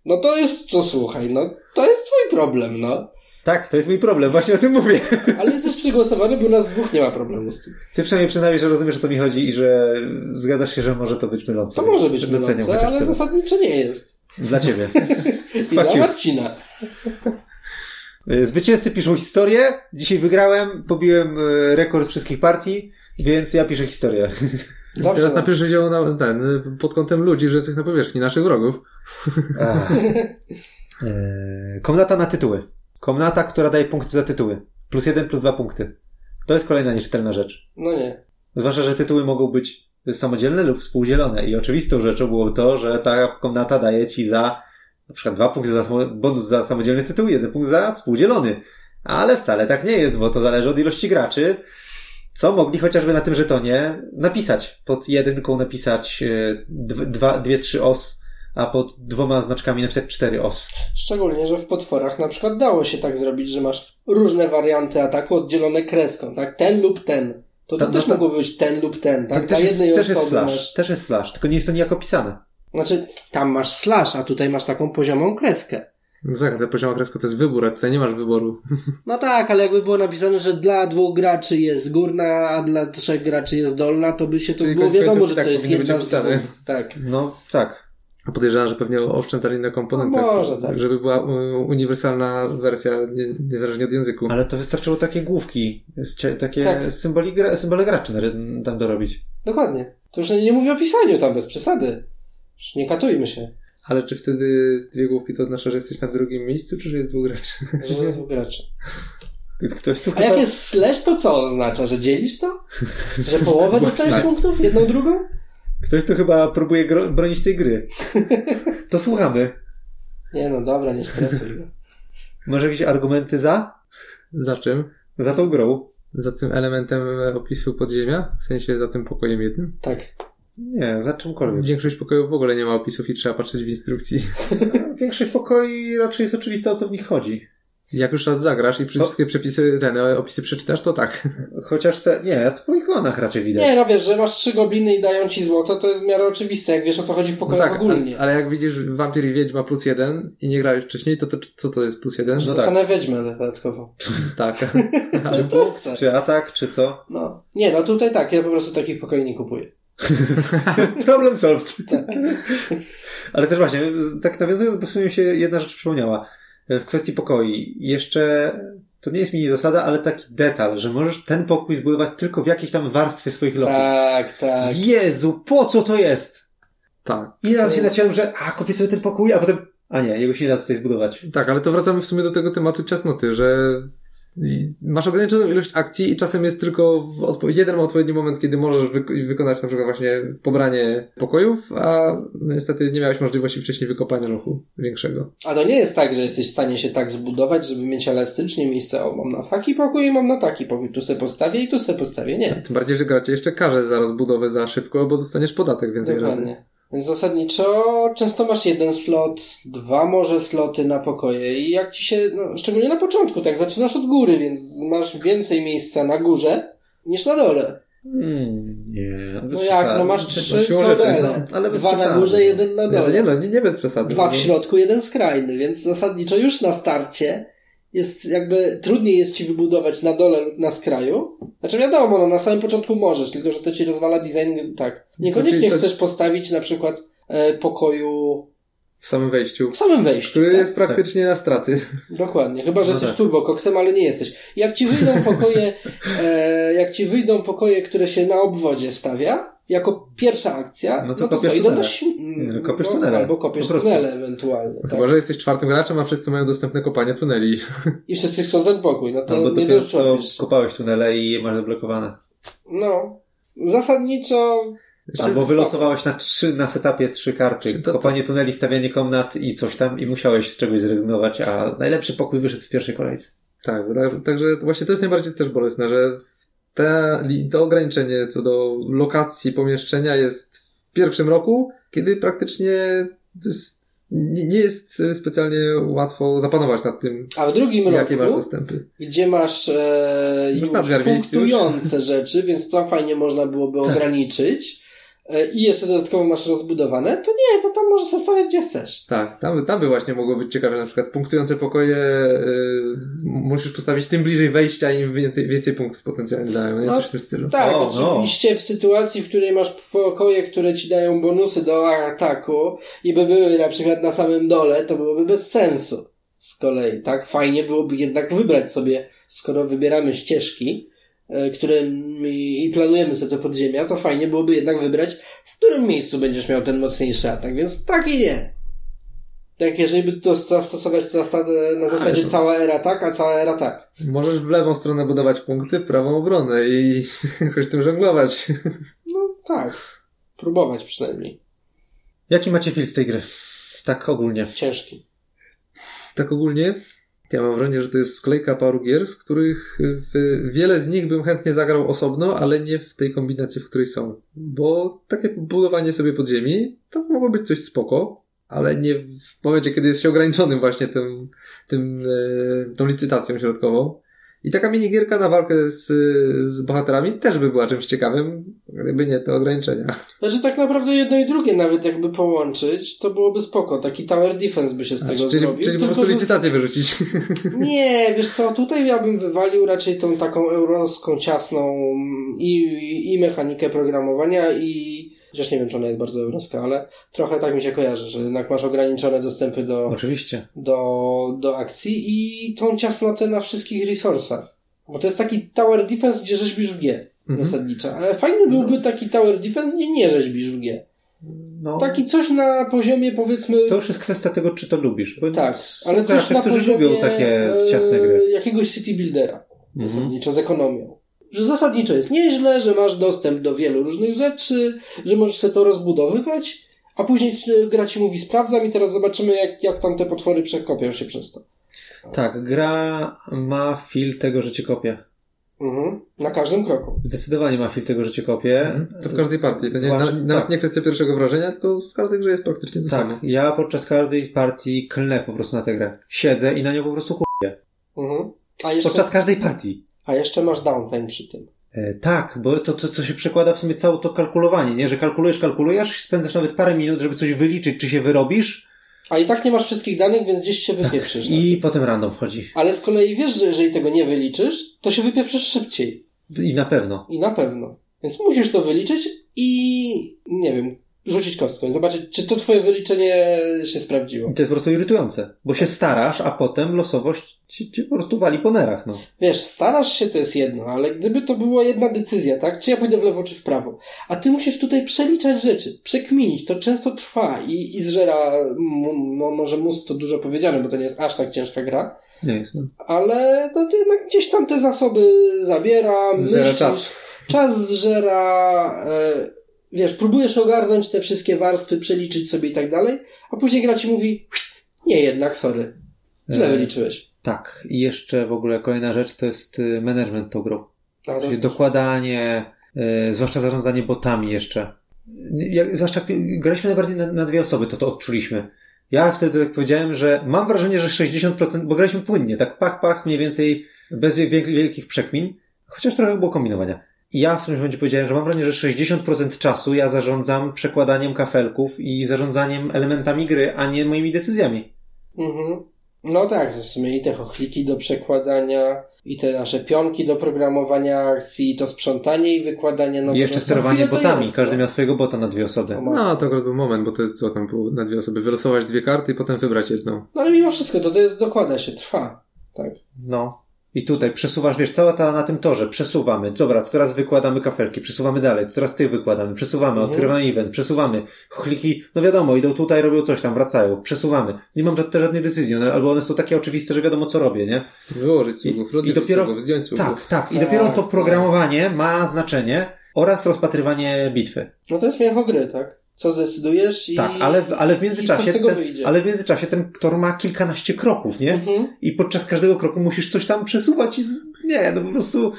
No to jest, to słuchaj, no to jest twój problem, no. Tak, to jest mój problem, właśnie o tym mówię. [LAUGHS] Ale jesteś przygłosowany, bo u nas dwóch nie ma problemu z tym. Ty przynajmniej przynajmniej, że rozumiesz o co mi chodzi i że zgadzasz się, że może to być mylące. To może być Doceniam mylące, ale zasadniczo nie jest. Dla ciebie. [LAUGHS] [LAUGHS] I dla. Marcina. Zwycięzcy piszą historię. Dzisiaj wygrałem, pobiłem y, rekord wszystkich partii, więc ja piszę historię. Dobrze, Teraz napiszesz ją na, ten, pod kątem ludzi żyjących na powierzchni, naszych wrogów. Ach. [LAUGHS] E, Komnata na tytuły. Komnata, która daje punkty za tytuły. Plus jeden, plus dwa punkty. To jest kolejna nieczytelna rzecz. No nie. Zwłaszcza, że tytuły mogą być samodzielne lub współdzielone. I oczywistą rzeczą było to, że ta komnata daje ci za na przykład dwa punkty za bonus za samodzielny tytuł, jeden punkt za współdzielony. Ale wcale tak nie jest, bo to zależy od ilości graczy. Co mogli chociażby na tym żetonie napisać? Pod jedynką napisać e, dw- dwa, dwie, trzy os, a pod dwoma znaczkami napisać cztery os. Szczególnie, że w potworach na przykład dało się tak zrobić, że masz różne warianty ataku oddzielone kreską, tak? Ten lub ten. To, to Ta- też no to- mogło być ten lub ten, tak? To też, jest, jednej też jest slash. masz... Też jest slash, tylko nie jest to nijak opisane. Znaczy, tam masz slash, a tutaj masz taką poziomą kreskę. No tak, ta pozioma kreska to jest wybór, a tutaj nie masz wyboru. [LAUGHS] No tak, ale jakby było napisane, że dla dwóch graczy jest górna, a dla trzech graczy jest dolna, to by się to Czyli było wiadomo, że tak to jest jedna z. Tak. No tak. A podejrzewam, że pewnie oszczędzali na komponentach, No może tak. żeby była u- uniwersalna wersja, nie, niezależnie od języku. Ale to wystarczyło takie główki, takie Tak. symboli, symbole graczy tam dorobić. Dokładnie. To już nie, nie mówię o pisaniu tam, bez przesady. Już nie katujmy się, Ale czy wtedy dwie główki to oznacza, że jesteś na drugim miejscu, czy że jest dwóch graczy? że jest dwóch graczy. Ktoś tu A chyba... jak jest slash, to co oznacza? Że dzielisz to? Że połowę [LAUGHS] dostajesz punktów? Jedną, drugą? Ktoś tu chyba próbuje gro- bronić tej gry. [LAUGHS] To słuchamy. Nie no, dobra, nie stresuj go. Może jakieś argumenty za? Za czym? Za tą grą? Za tym elementem opisu podziemia? W sensie za tym pokojem jednym? Tak. Nie, za czymkolwiek. Większość pokojów w ogóle nie ma opisów i trzeba patrzeć w instrukcji. [LAUGHS] Większość pokoi raczej jest oczywista, o co w nich chodzi. Jak już raz zagrasz i wszystkie przepisy, ten, opisy przeczytasz, to tak. [LAUGHS] Chociaż te... Nie, to po ikonach raczej widać. Nie, no wiesz, że masz trzy gobliny i dają ci złoto, to jest w miarę oczywiste, jak wiesz o co chodzi w No pokoju tak, ogólnie. ale, ale jak widzisz wampir i wiedźma plus jeden i nie grałeś wcześniej, to, to co to jest plus jeden? No tak. Dostanę wiedźmę dodatkowo. [LAUGHS] tak. Ale proste. Czy atak, czy co? No. Nie, no tutaj tak, ja po prostu takich pokoi nie kupuję. [LAUGHS] Problem solved. Tak. Ale też właśnie, tak nawiązując, bo w się jedna rzecz przypomniała. W kwestii pokoi. Jeszcze, to nie jest mini zasada, ale taki detal, że możesz ten pokój zbudować tylko w jakiejś tam warstwie swoich loków. Tak, tak. Jezu, po co to jest? tak. Ile razy się naciąłem, że a, kupię sobie ten pokój, a potem, a nie, jego się nie da tutaj zbudować. Tak, ale to wracamy w sumie do tego tematu ciasnoty, że i masz ograniczoną ilość akcji i czasem jest tylko jeden odpowiedni moment, kiedy możesz wyk- wykonać na przykład właśnie pobranie pokojów, a no niestety nie miałeś możliwości wcześniej wykopania lochu większego. A to nie jest tak, że jesteś w stanie się tak zbudować, żeby mieć elastycznie miejsce, o, mam na taki pokój i mam na taki pokój. Tu se postawię i tu se postawię. Nie. Tym bardziej, że gra cię jeszcze karze za rozbudowę za szybko, bo dostaniesz podatek więcej razy. Więc zasadniczo często masz jeden slot, dwa może sloty na pokoje i jak ci się, no, szczególnie na początku, tak zaczynasz od góry, więc masz więcej miejsca na górze niż na dole. Hmm, nie. bez No jak, no masz trzy siłą rzeczy, tunele. ale Dwa na przesady. górze, jeden na Nie, dole. nie, no, nie, nie bez przesady. Dwa no w środku, jeden skrajny, więc zasadniczo już na starcie jest jakby trudniej jest ci wybudować na dole lub na skraju. Znaczy wiadomo, no na samym początku możesz, tylko że to ci rozwala design tak. Niekoniecznie Znaczy, to- chcesz postawić na przykład e, pokoju W samym wejściu. w samym wejściu. Który tak? jest praktycznie na straty. Dokładnie, chyba że No jesteś tak. turbokoksem, ale nie jesteś. Jak ci wyjdą pokoje, [LAUGHS] e, jak ci wyjdą pokoje, które się na obwodzie stawia, jako pierwsza akcja, No no to to, co, kopiesz na tunele. No, kopiesz no, tunele. Albo kopiesz tunele ewentualnie. Tak? Chyba, że jesteś czwartym graczem, a wszyscy mają dostępne kopanie tuneli. I wszyscy chcą ten pokój, no to Albo nie dopiero co kopałeś tunele i je masz zablokowane. No, zasadniczo Jeszcze Albo wylosowałeś na trzy, na setupie trzy karty. To- Kopanie tuneli, stawianie komnat i coś tam i musiałeś z czegoś zrezygnować, a najlepszy pokój wyszedł w pierwszej kolejce. Tak, tak, także właśnie to jest najbardziej też bolesne, że te, to ograniczenie co do lokacji pomieszczenia jest w pierwszym roku, kiedy praktycznie to nie, jest specjalnie łatwo zapanować nad tym, A w drugim jakie masz roku, dostępy. gdzie masz e, Masz już miejsc już. punktujące rzeczy, więc tam fajnie można byłoby Tak. ograniczyć i jeszcze dodatkowo masz rozbudowane, to nie, to tam możesz zostawiać gdzie chcesz. Tak, tam, tam by właśnie mogło być ciekawe, na przykład punktujące pokoje y, musisz postawić tym bliżej wejścia im więcej, więcej punktów potencjalnie dają, nie? No, Coś w tym stylu. Tak, O, no. oczywiście w sytuacji, w której masz pokoje, które ci dają bonusy do ataku i by były na przykład na samym dole, to byłoby bez sensu. Z kolei, tak? Fajnie byłoby jednak wybrać sobie, skoro wybieramy ścieżki, e, którymi i planujemy sobie te podziemia, to fajnie byłoby jednak wybrać, w którym miejscu będziesz miał ten mocniejszy atak, więc tak i nie. Tak, jeżeli by to zastosować na zasadzie cała era tak, a cała era tak. Możesz w lewą stronę budować punkty, w prawą obronę i [LAUGHS] jakoś tym żonglować. No tak. Próbować przynajmniej. Jaki macie feel z tej gry? Tak ogólnie. Ciężki. Tak ogólnie, ja mam wrażenie, że to jest sklejka paru gier, z których w, wiele z nich bym chętnie zagrał osobno, ale nie w tej kombinacji, w której są. Bo takie budowanie sobie podziemi, to mogło być coś spoko, ale nie w momencie, kiedy jest się ograniczonym właśnie tym, tym, e, tą licytacją środkową. I taka minigierka na walkę z, z bohaterami też by była czymś ciekawym, gdyby nie te ograniczenia. Znaczy tak naprawdę jedno i drugie nawet jakby połączyć, to byłoby spoko. Taki tower defense by się z tego czyli zrobił. czyli po prostu licytację wyrzucić. [LAUGHS] Nie, wiesz co, tutaj ja bym wywalił raczej tą taką euroską, ciasną i, i mechanikę programowania i chociaż nie wiem, czy ona jest bardzo euroska, ale trochę tak mi się kojarzy, że jednak masz ograniczone dostępy do, Oczywiście. do, do akcji i tą ciasnotę na wszystkich resursach. Bo to jest taki tower defense, gdzie rzeźbisz w G Mhm. zasadniczo. Ale fajny byłby taki tower defense, gdzie nie rzeźbisz w G. No, Taki coś na poziomie powiedzmy. to już jest kwestia tego, czy to lubisz. Bo tak, ale coś na którzy poziomie lubią takie e, ciasne gry. jakiegoś city buildera. Mhm. Zasadniczo z ekonomią. Że zasadniczo jest nieźle, że masz dostęp do wielu różnych rzeczy, że możesz sobie to rozbudowywać, a później e, gra ci mówi sprawdzam i teraz zobaczymy jak, jak tam te potwory przekopią się przez to. Tak, gra ma feel tego, że cię kopie. Mhm. Na każdym kroku. Zdecydowanie ma feel tego, że cię kopie. To w każdej partii. To nie, Zwłaszcza- na, nawet tak. nie kwestia pierwszego wrażenia, tylko w każdej grze jest praktycznie to samo. Tak, ja podczas każdej partii klnę po prostu na tę grę. Siedzę i na nią po prostu chuję. Mhm. A, jeszcze, Podczas każdej partii. A jeszcze masz downtime przy tym. E, tak, bo to, to, to się przekłada w sumie całe to kalkulowanie, nie? Że kalkulujesz, kalkulujesz, spędzasz nawet parę minut, żeby coś wyliczyć, czy się wyrobisz A i tak nie masz wszystkich danych, więc gdzieś się wypieprzysz. Tak, i potem random wchodzi. Ale z kolei wiesz, że jeżeli tego nie wyliczysz, to się wypieprzysz szybciej. I na pewno. I na pewno. Więc musisz to wyliczyć i nie wiem, rzucić kostką i zobaczyć, czy to twoje wyliczenie się sprawdziło. I to jest po prostu irytujące, bo się starasz, a potem losowość ci, ci po prostu wali po nerach, no. Wiesz, starasz się, to jest jedno, ale gdyby to była jedna decyzja, tak? Czy ja pójdę w lewo, czy w prawo? A ty musisz tutaj przeliczać rzeczy, przekminić. To często trwa i, i zżera, m- no, może mózg to dużo powiedziane, bo to nie jest aż tak ciężka gra, Nie jest, no. ale no, to jednak gdzieś tam te zasoby zabiera. Zżera czas. Czas zżera, e, wiesz, próbujesz ogarnąć te wszystkie warstwy, przeliczyć sobie i tak dalej, a później gra ci mówi, nie jednak, sorry, źle E, wyliczyłeś. Tak, i jeszcze w ogóle kolejna rzecz to jest y, management tą grą. A Czyli dokładanie, y, zwłaszcza zarządzanie botami jeszcze. Jak, zwłaszcza graliśmy najbardziej na, na dwie osoby, to to odczuliśmy. Ja wtedy tak powiedziałem, że mam wrażenie, że 60%, bo graliśmy płynnie, tak pach, pach, mniej więcej bez wiel- wielkich przekmin, chociaż trochę było kombinowania. Ja w tym momencie powiedziałem, że mam wrażenie, że 60% czasu ja zarządzam przekładaniem kafelków i zarządzaniem elementami gry, a nie moimi decyzjami. Mhm. No tak, w sumie i te chochliki do przekładania, i te nasze pionki do programowania akcji, i to sprzątanie i wykładanie I jeszcze sterowanie botami. Jest, Każdy no. miał swojego bota na dwie osoby. No, No, to akurat był moment, bo to jest co tam było na dwie osoby. Wylosować dwie karty i potem wybrać jedną. No ale mimo wszystko, to, to jest, dokłada się, trwa. Tak. No. I tutaj przesuwasz, wiesz, cała ta na tym torze, przesuwamy. Dobra, teraz wykładamy kafelki, przesuwamy dalej, teraz ty wykładamy, przesuwamy, Mhm. odkrywamy event, przesuwamy. Chliki, no wiadomo, idą tutaj, robią coś tam, wracają, przesuwamy. Nie mam żadnej, żadnej decyzji, one, albo one są takie oczywiste, że wiadomo co robię, nie? Wyłożyć sługów, rozliczyć dopiero- sługów, zdjąć sługów. Tak, tak. I Tak, dopiero to tak. programowanie ma znaczenie oraz rozpatrywanie bitwy. No to jest mięcho gry, tak? Co zdecydujesz i... Tak, ale, w- ale w międzyczasie, z tego ten, wyjdzie. ale w międzyczasie ten tor ma kilkanaście kroków, nie? Mhm. I podczas każdego kroku musisz coś tam przesuwać i z... nie, no po prostu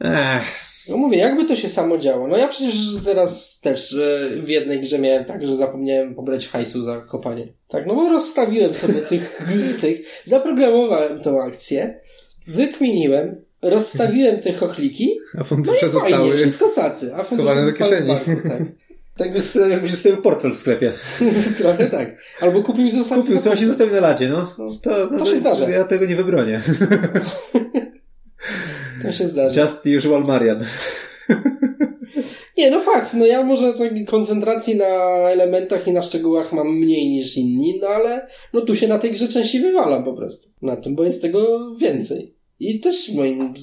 Ech. No mówię, jakby to się samo działo. No ja przecież teraz też e, w jednej grze miałem tak, że zapomniałem pobrać hajsu za kopanie. Tak, no bo rozstawiłem sobie [LAUGHS] tych, tych, zaprogramowałem tą akcję, wykminiłem, rozstawiłem te chochliki, A fundusze no i fajnie, zostały... wszystko cacy. A fundusze schowane do zostały kieszeni. banku, tak. Tak sobie, jakbyś sobie portfel w sklepie. [LAUGHS] Trochę tak. Albo kupił i zostawił. Kupił sobie i zostawił na ladzie, no. No, To, no, to się jest- zdarza. Ja tego nie wybronię. [LAUGHS] To się zdarza. Just usual Marian. [LAUGHS] Nie, no fakt, no ja może takiej koncentracji na elementach i na szczegółach mam mniej niż inni, no ale no tu się na tej grze częściej wywalam po prostu. Na tym, bo jest tego więcej. I też w moim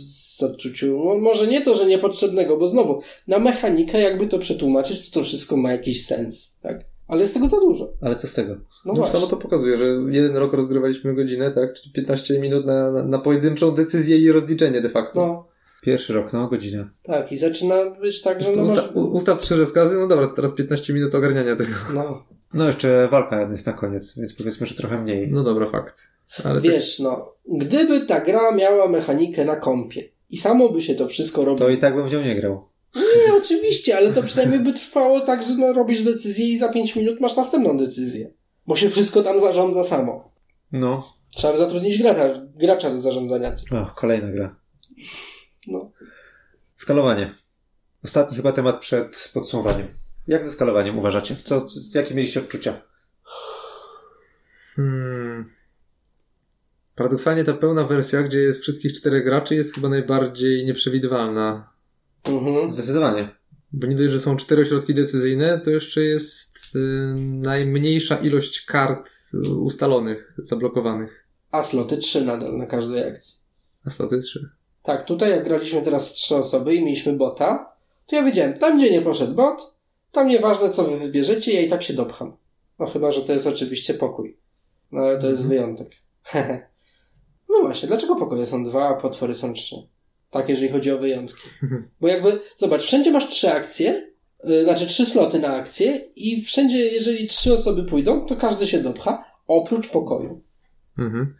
odczuciu, no, może nie to, że niepotrzebnego, bo znowu, na mechanikę jakby to przetłumaczyć, to to wszystko ma jakiś sens, tak? Ale jest tego za dużo. Ale co z tego? No, No samo to pokazuje, że jeden rok rozgrywaliśmy godzinę, tak? Czyli 15 minut na, na, na pojedynczą decyzję i rozliczenie de facto. No, Pierwszy rok, no, godzina. tak, i zaczyna być tak, że no, usta, ustaw trzy rozkazy, no dobra, to teraz 15 minut ogarniania tego. no. No, jeszcze walka jest na koniec, więc powiedzmy, że trochę mniej. No dobra, fakt. Ale tak, Wiesz, no, gdyby ta gra miała mechanikę na kompie i samo by się to wszystko robiło, To i tak bym w nią nie grał. Nie, oczywiście, ale to przynajmniej by trwało tak, że no, robisz decyzję i za 5 minut masz następną decyzję. Bo się wszystko tam zarządza samo. No. Trzeba by zatrudnić gracza, gracza do zarządzania. O, kolejna gra. No. Skalowanie. Ostatni chyba temat przed podsumowaniem. Jak ze skalowaniem uważacie? Co, co, jakie mieliście odczucia? Hmm. Paradoksalnie ta pełna wersja, gdzie jest wszystkich czterech graczy, jest chyba najbardziej nieprzewidywalna. Mhm. Zdecydowanie. Bo nie dość, że są cztery ośrodki decyzyjne, to jeszcze jest y, najmniejsza ilość kart ustalonych, zablokowanych. A sloty 3 nadal na każdej akcji. A sloty trzy. Tak, tutaj jak graliśmy teraz w trzy osoby i mieliśmy bota, to ja wiedziałem, tam gdzie nie poszedł bot, tam nieważne co wy wybierzecie, ja i tak się dopcham. No chyba, że to jest oczywiście pokój. No ale to jest Mhm. wyjątek. [LAUGHS] no właśnie, dlaczego pokoje są dwa, a potwory są trzy? Tak, jeżeli chodzi o wyjątki. [LAUGHS] Bo jakby, zobacz, wszędzie masz trzy akcje, yy, znaczy trzy sloty na akcję i wszędzie, jeżeli trzy osoby pójdą, to każdy się dopcha, oprócz pokoju. Mhm.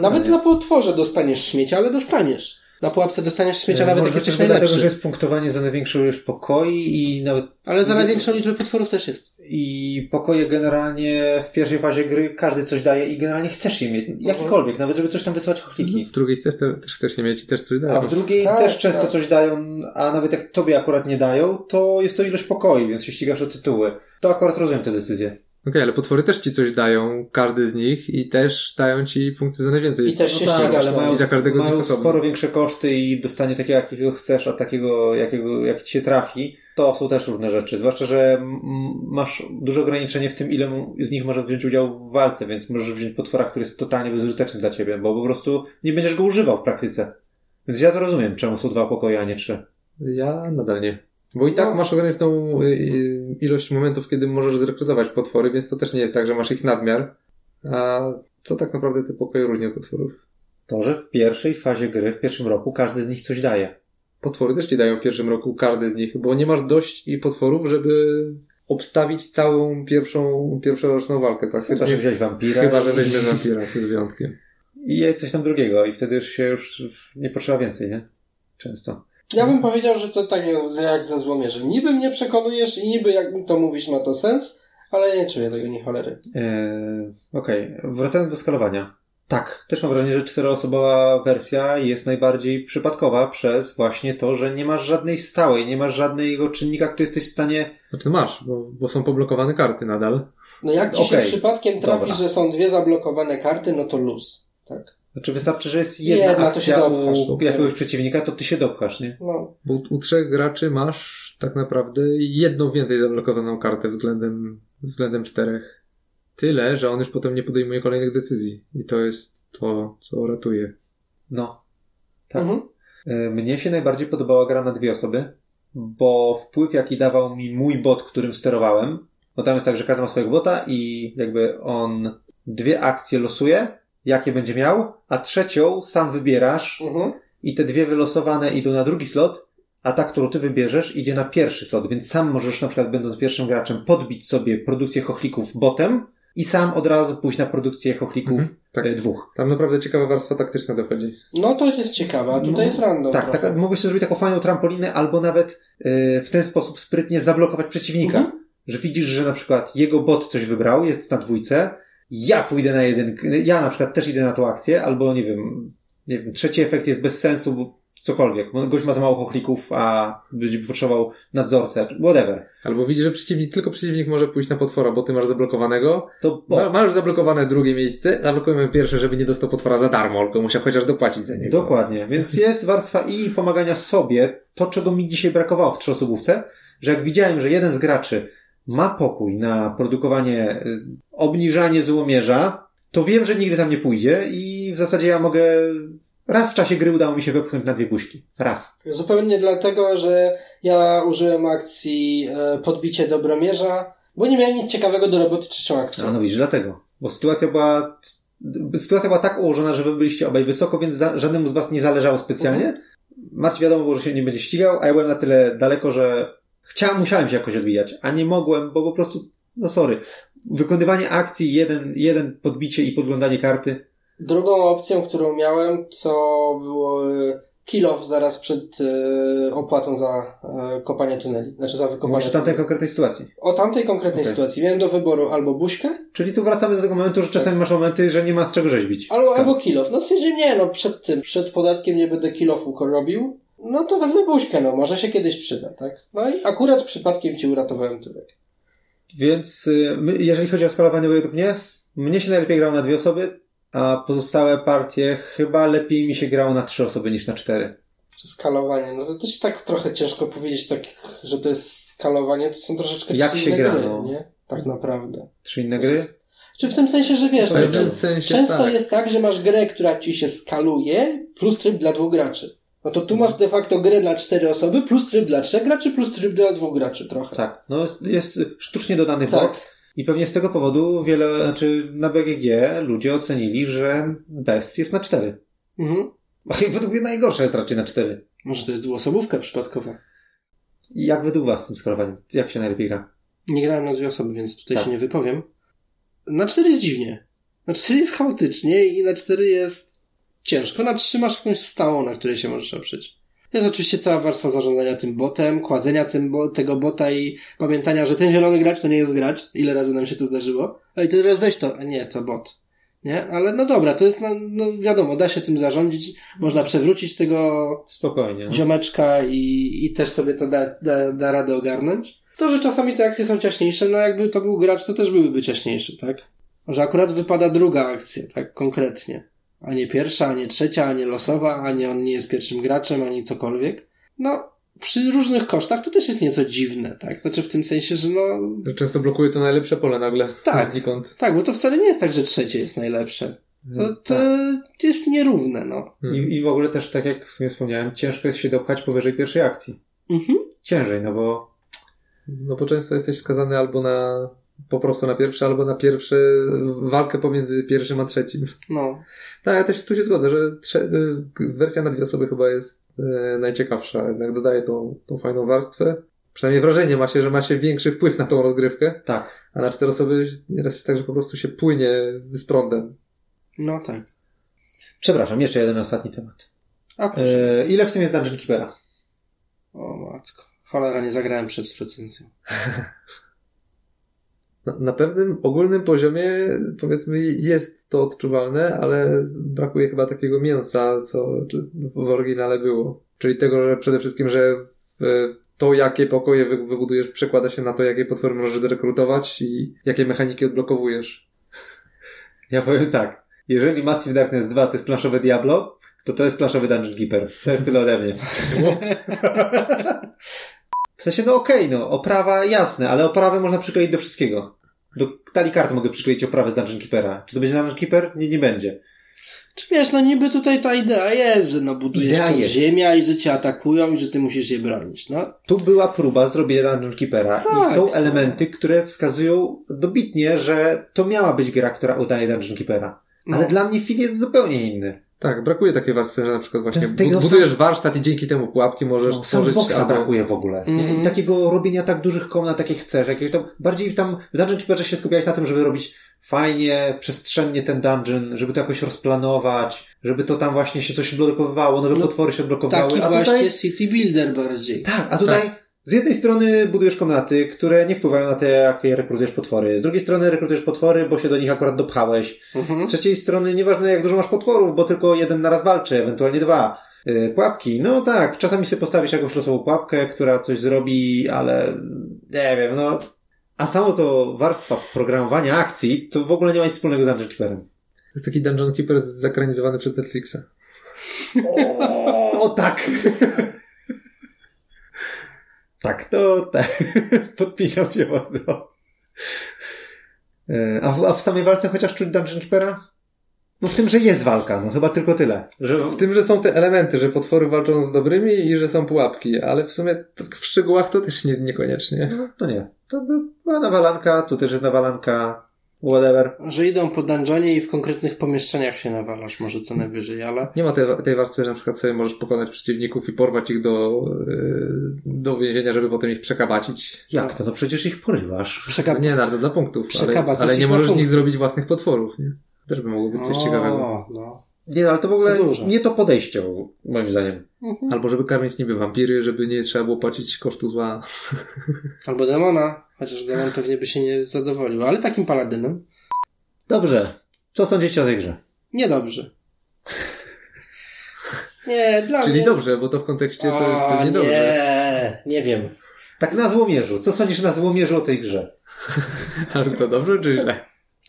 Nawet na potworze dostaniesz śmiecia, ale dostaniesz. Na pułapce dostaniesz śmiecia, nawet jak jesteś dlatego, najlepszy. że jest punktowanie za największą ilość pokoi i nawet Ale za największą liczbę potworów też jest. I pokoje generalnie w pierwszej fazie gry każdy coś daje i generalnie chcesz je mieć. Jakikolwiek, nawet żeby coś tam wysłać chochliki. W drugiej też, też chcesz nie mieć i też coś A dają. w drugiej Tak, też często tak. coś dają, a nawet jak tobie akurat nie dają, to jest to ilość pokoi, więc się ścigasz o tytuły. To akurat rozumiem te decyzje. Okej, ale potwory też ci coś dają, każdy z nich, i też dają ci punkty za najwięcej. I też się No tak, ścigasz. ale mają, I za każdego z nich mają osobno. sporo większe koszty i dostanie takiego, jakiego chcesz, a takiego, jakiego, jak ci się trafi, to są też różne rzeczy. Zwłaszcza, że masz duże ograniczenie w tym, ile z nich może wziąć udział w walce, więc możesz wziąć potwora, który jest totalnie bezużyteczny dla ciebie, bo po prostu nie będziesz go używał w praktyce. Więc ja to rozumiem, czemu są dwa pokoje, a nie trzy. Ja nadal nie. Bo i tak No. masz ograniczoną y, y, ilość momentów, kiedy możesz zrekrutować potwory, więc to też nie jest tak, że masz ich nadmiar. A co tak naprawdę te pokoje różni od potworów? To, że w pierwszej fazie gry, w pierwszym roku, każdy z nich coś daje. Potwory też ci dają w pierwszym roku, każdy z nich, bo nie masz dość i potworów, żeby obstawić całą pierwszą, pierwszoroczną walkę Chyba, że praktycznie. wziąć wampira. Chyba, że i- weźmiesz wampira, to jest wyjątkiem. I jej coś tam drugiego, i wtedy już się już nie potrzeba więcej, nie? Często. Ja bym powiedział, że to tak jak ze złomierzem. Niby mnie przekonujesz i niby jak mi to mówisz ma to sens, ale nie czuję tego ni cholery. Eee, Okej, wracając do skalowania. Tak, też mam wrażenie, że czteroosobowa wersja jest najbardziej przypadkowa przez właśnie to, że nie masz żadnej stałej, nie masz żadnego czynnika, który jesteś w stanie. Znaczy masz, bo, bo są poblokowane karty nadal. No jak ci się Okej, przypadkiem trafi, dobra. że są dwie zablokowane karty, no to luz. Tak. Znaczy wystarczy, że jest jedna, Jedna, to się akcja dopchasz. u jakiegoś przeciwnika, to ty się dopchasz, nie? No. Bo u, u trzech graczy masz tak naprawdę jedną więcej zablokowaną kartę względem, względem czterech. Tyle, że on już potem nie podejmuje kolejnych decyzji. I to jest to, co ratuje. No. Tak. Mhm. E, Mnie się najbardziej podobała gra na dwie osoby, bo wpływ, jaki dawał mi mój bot, którym sterowałem, no tam jest tak, że każdy ma swojego bota i jakby on dwie akcje losuje, jakie będzie miał, a trzecią sam wybierasz Mhm. i te dwie wylosowane idą na drugi slot, a ta, którą ty wybierzesz, idzie na pierwszy slot, więc sam możesz na przykład, będąc pierwszym graczem, podbić sobie produkcję chochlików botem i sam od razu pójść na produkcję chochlików Mhm, tak. e, dwóch. Tam naprawdę ciekawa warstwa taktyczna dochodzi. No to jest ciekawe, a tutaj No, jest random. Tak, trochę. tak, mogłeś sobie zrobić taką fajną trampolinę, albo nawet e, w ten sposób sprytnie zablokować przeciwnika. Mhm. Że widzisz, że na przykład jego bot coś wybrał, jest na dwójce, ja pójdę na jeden, ja na przykład też idę na tą akcję, albo nie wiem, nie wiem, trzeci efekt jest bez sensu, bo cokolwiek. Gość ma za mało chochlików, a będzie potrzebował nadzorcę, whatever. Albo widzisz, że przeciwnik, tylko przeciwnik może pójść na potwora, bo ty masz zablokowanego. To Ma, masz zablokowane drugie miejsce, zablokujemy pierwsze, żeby nie dostał potwora za darmo, tylko musiał chociaż dopłacić za niego. Dokładnie. Więc jest warstwa i pomagania sobie, to czego mi dzisiaj brakowało w trzyosobówce, że jak widziałem, że jeden z graczy ma pokój na produkowanie, y, obniżanie złomierza, to wiem, że nigdy tam nie pójdzie i w zasadzie ja mogę raz w czasie gry udało mi się wepchnąć na dwie buźki. Raz. Zupełnie dlatego, że ja użyłem akcji e, podbicie dobromierza, bo nie miałem nic ciekawego do roboty trzecią akcją. A no widzisz, dlatego. Bo sytuacja była, sytuacja była tak ułożona, że wy byliście obaj wysoko, więc za, żadnemu z was nie zależało specjalnie. Marcin wiadomo było, że się nie będzie ścigał, a ja byłem na tyle daleko, że chciałem, musiałem się jakoś odbijać, a nie mogłem, bo po prostu, no sorry. Wykonywanie akcji, jeden, jeden podbicie i podglądanie karty. Drugą opcją, którą miałem, to było e, kill off zaraz przed e, opłatą za e, kopanie tuneli. Znaczy za wykopanie Mówisz o tamtej konkretnej sytuacji. O tamtej konkretnej Okej. sytuacji. Miałem do wyboru albo buźkę, Czyli tu wracamy do tego momentu, że czasami masz momenty, że nie ma z czego rzeźbić. albo, albo kill off. No stwierdziłem, nie, no przed tym, przed podatkiem nie będę kill offu robił. No to wezmę buźkę, no może się kiedyś przyda, tak? No i akurat przypadkiem ci uratowałem tyłek. Więc y, jeżeli chodzi o skalowanie według mnie, mnie się najlepiej grało na dwie osoby, a pozostałe partie chyba lepiej mi się grało na trzy osoby niż na cztery. Czy skalowanie? No to też tak trochę ciężko powiedzieć, tak, że to jest skalowanie, to są troszeczkę Jak trzy się inne gra, gry, no. nie? Tak naprawdę. Trzy inne gry? Czy w tym sensie, że wiesz, No, to- sensie często tak. jest tak, że masz grę, która ci się skaluje, plus tryb dla dwóch graczy. No to tu masz de facto grę dla cztery osoby, plus tryb dla trzech graczy, plus tryb dla dwóch graczy trochę. Tak. No jest, jest sztucznie dodany Tak. bot i pewnie z tego powodu wiele, znaczy na BGG ludzie ocenili, że Best jest na cztery. Mhm. I według mnie najgorsze jest raczej na cztery. Może to jest dwuosobówka przypadkowa. Jak według was z tym skalowaniem? Jak się najlepiej gra? Nie grałem na dwie osoby, więc tutaj Tak. się nie wypowiem. Na cztery jest dziwnie. Na cztery jest chaotycznie i na cztery jest ciężko. Na trzy masz jakąś stałą, na której się możesz oprzeć. Jest oczywiście cała warstwa zarządzania tym botem, kładzenia tym bo tego bota i pamiętania, że ten zielony gracz to nie jest gracz. Ile razy nam się to zdarzyło. A i teraz weź to. Nie, to bot. Nie? Ale no dobra, to jest, no, no wiadomo, da się tym zarządzić. Można przewrócić tego Spokojnie. No. ziomeczka i, i też sobie to da, da, da radę ogarnąć. To, że czasami te akcje są ciaśniejsze, no jakby to był gracz, to też byłyby ciaśniejsze, tak? Że akurat wypada druga akcja, tak konkretnie. A nie pierwsza, a nie trzecia, a nie losowa, a nie on nie jest pierwszym graczem, ani cokolwiek. No, przy różnych kosztach to też jest nieco dziwne, tak? Znaczy w tym sensie, że no... Że często blokuje to najlepsze pole nagle. Tak. [LAUGHS] Znikąd. Tak, bo to wcale nie jest tak, że trzecie jest najlepsze. To, to jest nierówne, no. Hmm. I, I w ogóle też, tak jak sobie wspomniałem, ciężko jest się dopchać powyżej pierwszej akcji. Mhm. Ciężej, no bo No bo często jesteś skazany albo na po prostu na pierwsze, albo na pierwsze walkę pomiędzy pierwszym a trzecim. No. Tak, ja też tu się zgodzę, że trze- y, wersja na dwie osoby chyba jest e, najciekawsza. Jednak dodaje tą, tą fajną warstwę. Przynajmniej wrażenie ma się, że ma się większy wpływ na tą rozgrywkę, tak. a na cztery osoby nieraz jest tak, że po prostu się płynie z prądem. No tak. Przepraszam, jeszcze jeden ostatni temat. A proszę. E, ile w tym jest Dungeon Keepera? O matko. Cholera, nie zagrałem przed recenzją. [LAUGHS] na, na pewnym ogólnym poziomie, powiedzmy, jest to odczuwalne, ale brakuje chyba takiego mięsa, co w oryginale było. Czyli tego, że przede wszystkim, że w, to, jakie pokoje wy, wybudujesz, przekłada się na to, jakie potwory możesz zrekrutować i jakie mechaniki odblokowujesz. Ja powiem tak. Jeżeli Massive Darkness 2 to jest planszowe Diablo, to to jest planszowy Dungeon Keeper. To jest tyle ode mnie. [LAUGHS] w sensie, no okej, okay, no, oprawa jasne, ale oprawę można przykleić do wszystkiego. Do talii kart mogę przykleić oprawę z Dungeon Keepera. Czy to będzie Dungeon Keeper? Nie, nie będzie. Czy wiesz, no niby tutaj ta idea jest, że no budujesz ziemia i że cię atakują i że ty musisz je bronić, no. Tu była próba zrobienia Dungeon Keepera Tak. i są elementy, które wskazują dobitnie, że to miała być gra, która udaje Dungeon Keepera. Ale No. dla mnie film jest zupełnie inny. Tak, brakuje takiej warstwy, że na przykład właśnie tego bu- budujesz warsztat i dzięki temu pułapki możesz No, tworzyć sandboxa albo... brakuje w ogóle. Mhm. I takiego robienia tak dużych komnat, jakie chcesz. Jakieś tam, bardziej tam w Dungeon Keeperze się skupiałeś na tym, żeby robić fajnie, przestrzennie ten dungeon, żeby to jakoś rozplanować, żeby to tam właśnie się coś odblokowywało, nowe No, potwory się odblokowały. Taki a właśnie tutaj, city builder bardziej. tak, a tutaj z jednej strony budujesz komnaty, które nie wpływają na te, jakie rekrutujesz potwory. Z drugiej strony rekrutujesz potwory, bo się do nich akurat dopchałeś. Mhm. Z trzeciej strony nieważne jak dużo masz potworów, bo tylko jeden naraz walczy, ewentualnie dwa. Yy, Pułapki, no tak, czasami sobie postawisz jakąś losową pułapkę, która coś zrobi, ale nie wiem, no. A samo to warstwa programowania akcji, to w ogóle nie ma nic wspólnego z Dungeon Keeperem. To jest taki Dungeon Keeper zakranizowany przez Netflixa. O, o tak! Tak, to tak. [LAUGHS] Podpinam się mocno. Yy, A w, a w samej walce chociaż czuć Dungeon Keepera? No w tym, że jest walka, no chyba tylko tyle. Że W tym, że są te elementy, że potwory walczą z dobrymi i że są pułapki, ale w sumie tak w szczegółach to też nie, niekoniecznie. No, to nie. To by- była nawalanka, tu też jest nawalanka, whatever. Że idą po dungeonie i w konkretnych pomieszczeniach się nawalasz, może co najwyżej, ale Nie ma tej, tej warstwy, że na przykład sobie możesz pokonać przeciwników i porwać ich do, yy, do więzienia, żeby potem ich przekabacić. Jak to? No przecież ich porywasz. No przekap... nie, na to dla punktów, ale, ale nie możesz z nich zrobić własnych potworów, nie? Też by mogło być coś ciekawego. O, no. Nie, no, ale to w ogóle nie to podejście, moim zdaniem. Mhm. Albo żeby karmić niby wampiry, żeby nie trzeba było płacić kosztu zła. Albo demona, chociaż demon pewnie by się nie zadowolił, ale takim paladynem Dobrze. Co sądzicie o tej grze? niedobrze. Nie, dla Czyli mnie... dobrze, bo to w kontekście to O, pewnie dobrze. Nie, nie wiem. Tak na złomierzu. Co sądzisz na złomierzu o tej grze? [LAUGHS] Ale to dobrze czy źle?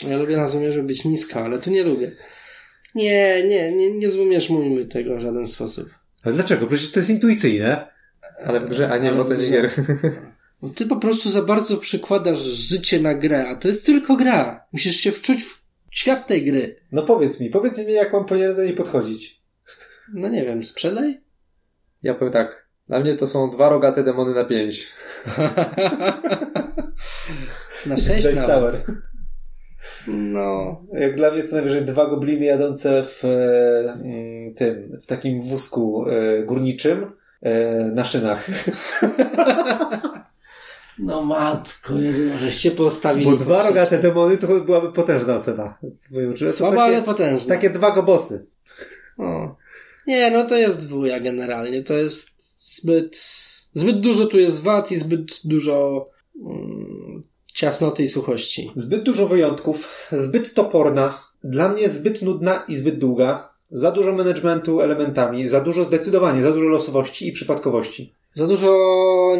Ja lubię na złomierzu być niska, ale tu nie lubię. Nie, nie, nie, nie złomierzmujmy tego w żaden sposób. Ale dlaczego? Przecież to jest intuicyjne. Ale w grze, a nie w ocenie gier. No Ty po prostu za bardzo przykładasz życie na grę, a to jest tylko gra. Musisz się wczuć w świat tej gry. No powiedz mi, powiedz mi, jak mam powinienem do niej podchodzić. No nie wiem, sprzedaj? Ja powiem tak. Dla mnie to są dwa rogate demony na pięć. na sześć Dice nawet. Tower. No, Jak dla mnie co najwyżej dwa gobliny jadące w e, mm, tym, w takim wózku e, górniczym e, na szynach. [LAUGHS] no matko, jedyne, żeście postawili. Bo dwa poprzeć. rogate demony to byłaby potężna ocena. Słaba, takie, ale potężna. takie dwa gobosy. O. Nie, no to jest dwuja generalnie. To jest zbyt, zbyt dużo tu jest wad i zbyt dużo mm, ciasnoty i suchości. Zbyt dużo wyjątków, zbyt toporna, dla mnie zbyt nudna i zbyt długa, za dużo managementu elementami, za dużo zdecydowanie, za dużo losowości i przypadkowości. Za dużo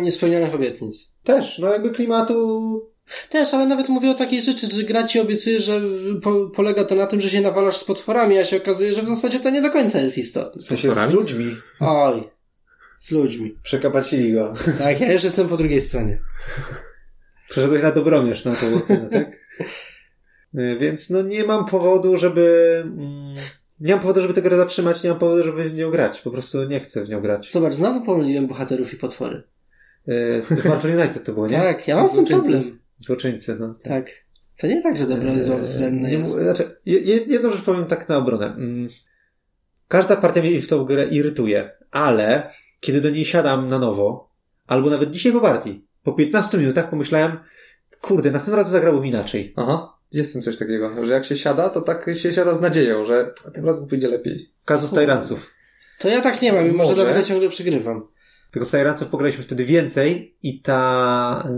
niespełnionych obietnic. Też, no jakby klimatu... Też, ale nawet mówię o takiej rzeczy, że gra ci obiecuje, że po, polega to na tym, że się nawalasz z potworami, a się okazuje, że w zasadzie to nie do końca jest istotne. W sensie z ludźmi. Oj, z ludźmi. Przekapacili go. [LAUGHS] Tak, ja już jestem po drugiej stronie. Przeszedłeś na Dobromierz na tą ocenę, tak? [LAUGHS] Y, Więc no nie mam powodu, żeby... Nie mam powodu, żeby tę grę zatrzymać, nie mam powodu, żeby w nią grać. Po prostu nie chcę w nią grać. Zobacz, znowu pomyliłem bohaterów i potwory. Y, To jest Marvel United to było, nie? Tak, ja mam z tym problem. Złoczyńcy, no. Tak. To nie tak, że dobro i zło względne Nie, jest. Znaczy, je- je- jedną rzecz powiem tak na obronę. Mm, Każda partia mnie w tą grę irytuje, ale kiedy do niej siadam na nowo, albo nawet dzisiaj po partii, po 15 minutach pomyślałem, kurde, następnym razem zagrałbym inaczej. Aha. Jest w tym coś takiego, że jak się siada, to tak się siada z nadzieją, że tym razem pójdzie lepiej. Kazus Tyranców. To ja tak nie mam, mimo że Może. dlatego ciągle przegrywam. Tylko w Tyranców pograliśmy wtedy więcej i ta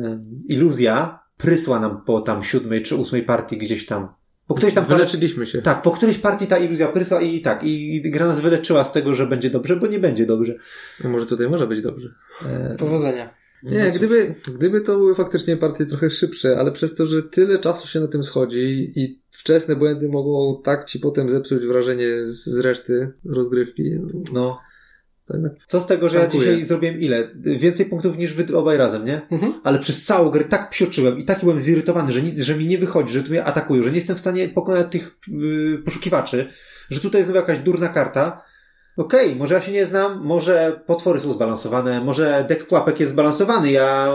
y, iluzja prysła nam po tam siódmej czy ósmej partii gdzieś tam. Po którejś tam Wyleczyliśmy się. Tak, po którejś partii ta iluzja prysła i tak, i, i gra nas wyleczyła z tego, że będzie dobrze, bo nie będzie dobrze. No może tutaj może być dobrze. E, Powodzenia. Nie, no gdyby, gdyby to były faktycznie partie trochę szybsze, ale przez to, że tyle czasu się na tym schodzi i wczesne błędy mogą tak ci potem zepsuć wrażenie z, z reszty rozgrywki, No, co z tego, że ja Dziękuję. dzisiaj zrobiłem ile? Więcej punktów niż wy obaj razem, nie? Mhm. Ale przez całą grę tak psioczyłem i taki byłem zirytowany, że, ni- że mi nie wychodzi, że tu mnie atakują, że nie jestem w stanie pokonać tych yy, poszukiwaczy, że tutaj jest znowu jakaś durna karta. Okej, może ja się nie znam, może potwory są zbalansowane, może dek pułapek jest zbalansowany, ja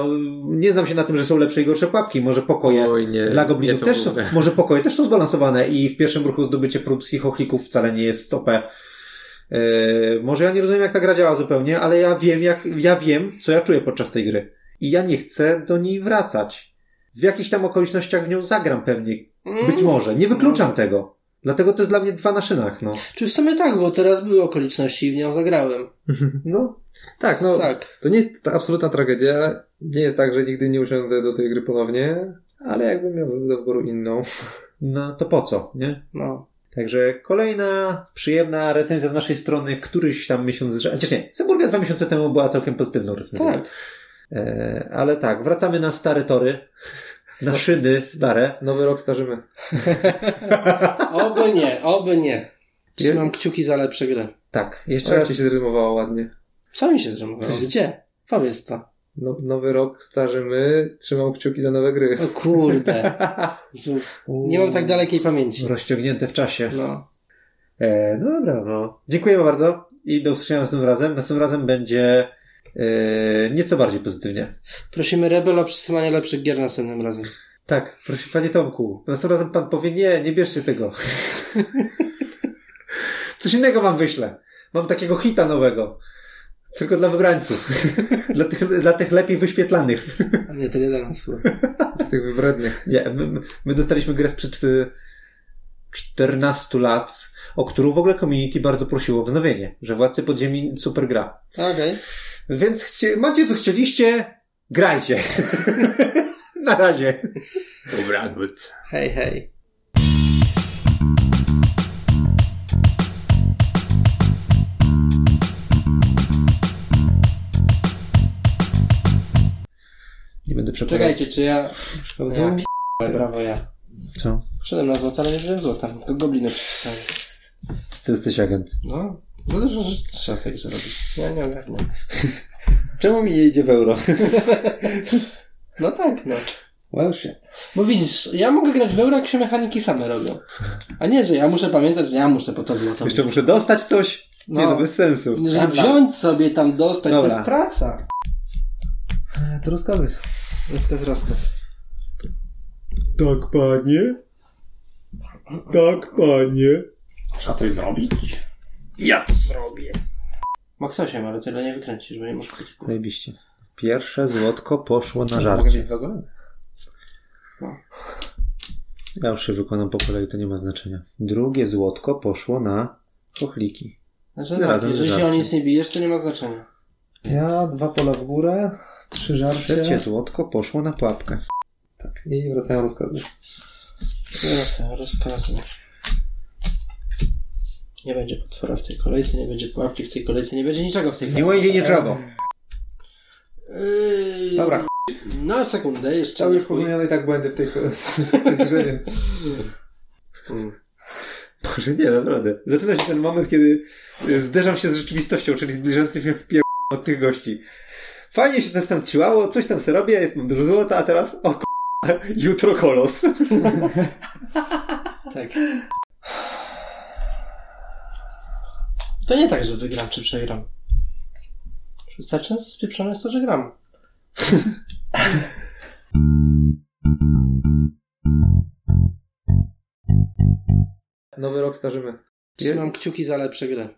nie znam się na tym, że są lepsze i gorsze pułapki, może pokoje Oj, nie, dla nie goblinów są też są, może pokoje też są zbalansowane i w pierwszym ruchu zdobycie prudskich chochlików wcale nie jest OP. Yy, może ja nie rozumiem, jak ta gra działa zupełnie, ale ja wiem, jak, ja wiem, co ja czuję podczas tej gry. I ja nie chcę do niej wracać. W jakichś tam okolicznościach w nią zagram pewnie. Mm. Być może. Nie wykluczam tego. Dlatego to jest dla mnie dwa na szynach, no. Czy w sumie tak, bo teraz były okoliczności i w nią zagrałem. [LAUGHS] No. Tak, no Tak. to nie jest ta absolutna tragedia. Nie jest tak, że nigdy nie usiądę do tej gry ponownie, ale jakbym miał do wyboru inną. [LAUGHS] No to po co, nie? No. Także kolejna przyjemna recenzja z naszej strony, któryś tam miesiąc, że... Chociaż nie, Symburgia dwa miesiące temu była całkiem pozytywną recenzją. Tak. E, ale tak, wracamy na stare tory. Na szyny stare. Nowy rok starzymy. [LAUGHS] Oby nie, oby nie. Trzymam kciuki za lepsze gry. Tak, jeszcze raz. się zrymowało ładnie. Co mi się zrymowało? Gdzie? Powiedz to. No, nowy rok starzymy, trzymam kciuki za nowe gry. O kurde. [LAUGHS] Nie mam tak dalekiej pamięci. Rozciągnięte w czasie. No. E, no dobra, no. Dziękujemy bardzo i do usłyszenia następnym razem. Następnym razem będzie nieco bardziej pozytywnie. Prosimy Rebel o przesyłanie lepszych gier następnym razem. Tak, proszę panie Tomku. Następnym razem pan powie, nie, nie bierzcie tego. [LAUGHS] Coś innego wam wyślę. Mam takiego hita nowego. Tylko dla wybrańców. [LAUGHS] dla, tych, dla tych lepiej wyświetlanych. A nie, to nie dla nas chyba. Tych wybrednych. Nie, my, my dostaliśmy grę sprzed y, 14 lat, o którą w ogóle community bardzo prosiło o wznowienie, że Władcy Podziemi super gra. Okej. Więc chcie, macie co chcieliście, grajcie. [LAUGHS] Na razie. Dobra, odbyt. Hej, hej. Nie będę przekonał. Czekajcie, czy ja... Ja p***, brawo ja. Co? Wszedłem na złoto, ale nie wziąłem złota. Tylko gobliny przepisałem. Ty jesteś agent. No. No to że trzeba sobie że robić. Ja nie ogarniam. [LAUGHS] Czemu mi nie idzie w euro? [LAUGHS] No tak, no. Well shit. Bo widzisz, ja mogę grać w euro, jak się mechaniki same robią. A nie, że ja muszę pamiętać, że ja muszę po to złoto. Jeszcze muszę dostać coś? Nie No. no, bez sensu. Żeby wziąć sobie tam, dostać, to Dobra. jest praca. To rozkazy. Rozkaz, rozkaz. Tak, panie. Tak, panie. Trzeba coś zrobić. Ja to zrobię. Max 8, ale tyle nie wykręcisz, bo nie masz kliku. Zajebiście. Pierwsze złotko poszło na Mogę żarcie. mieć dwa golemy. Ja już się wykonam po kolei, to nie ma znaczenia. Drugie złotko poszło na chochliki. Znaczy Razem tak, jeżeli z się o nic nie bijesz, to nie ma znaczenia. Ja, dwa pola w górę, trzy żarcie. Trzecie złotko poszło na pułapkę. Tak, i wracają rozkazy. Rozkaz, rozkazy. Nie będzie potwora w tej kolejce, nie będzie pułapki w tej kolejce, nie będzie niczego w tej Nie będzie niczego. Yy, Dobra, ch... Na sekundę, jeszcze Cały nie już popełnione i tak błędy w tej, [LAUGHS] w tej grze, więc... Boże, nie, naprawdę. Zaczyna się ten moment, kiedy y, zderzam się z rzeczywistością, czyli zbliżającym się w pier... od tych gości. Fajnie się to tam ciłało, coś tam se robię, jest mam dużo złota, a teraz o k***a, [LAUGHS] jutro kolos. Tak. [LAUGHS] To nie tak, że wygram czy przegram. Wystarczająco spieprzone jest to, że gram. [LAUGHS] Nowy rok starzymy. Trzymam kciuki za lepsze gry.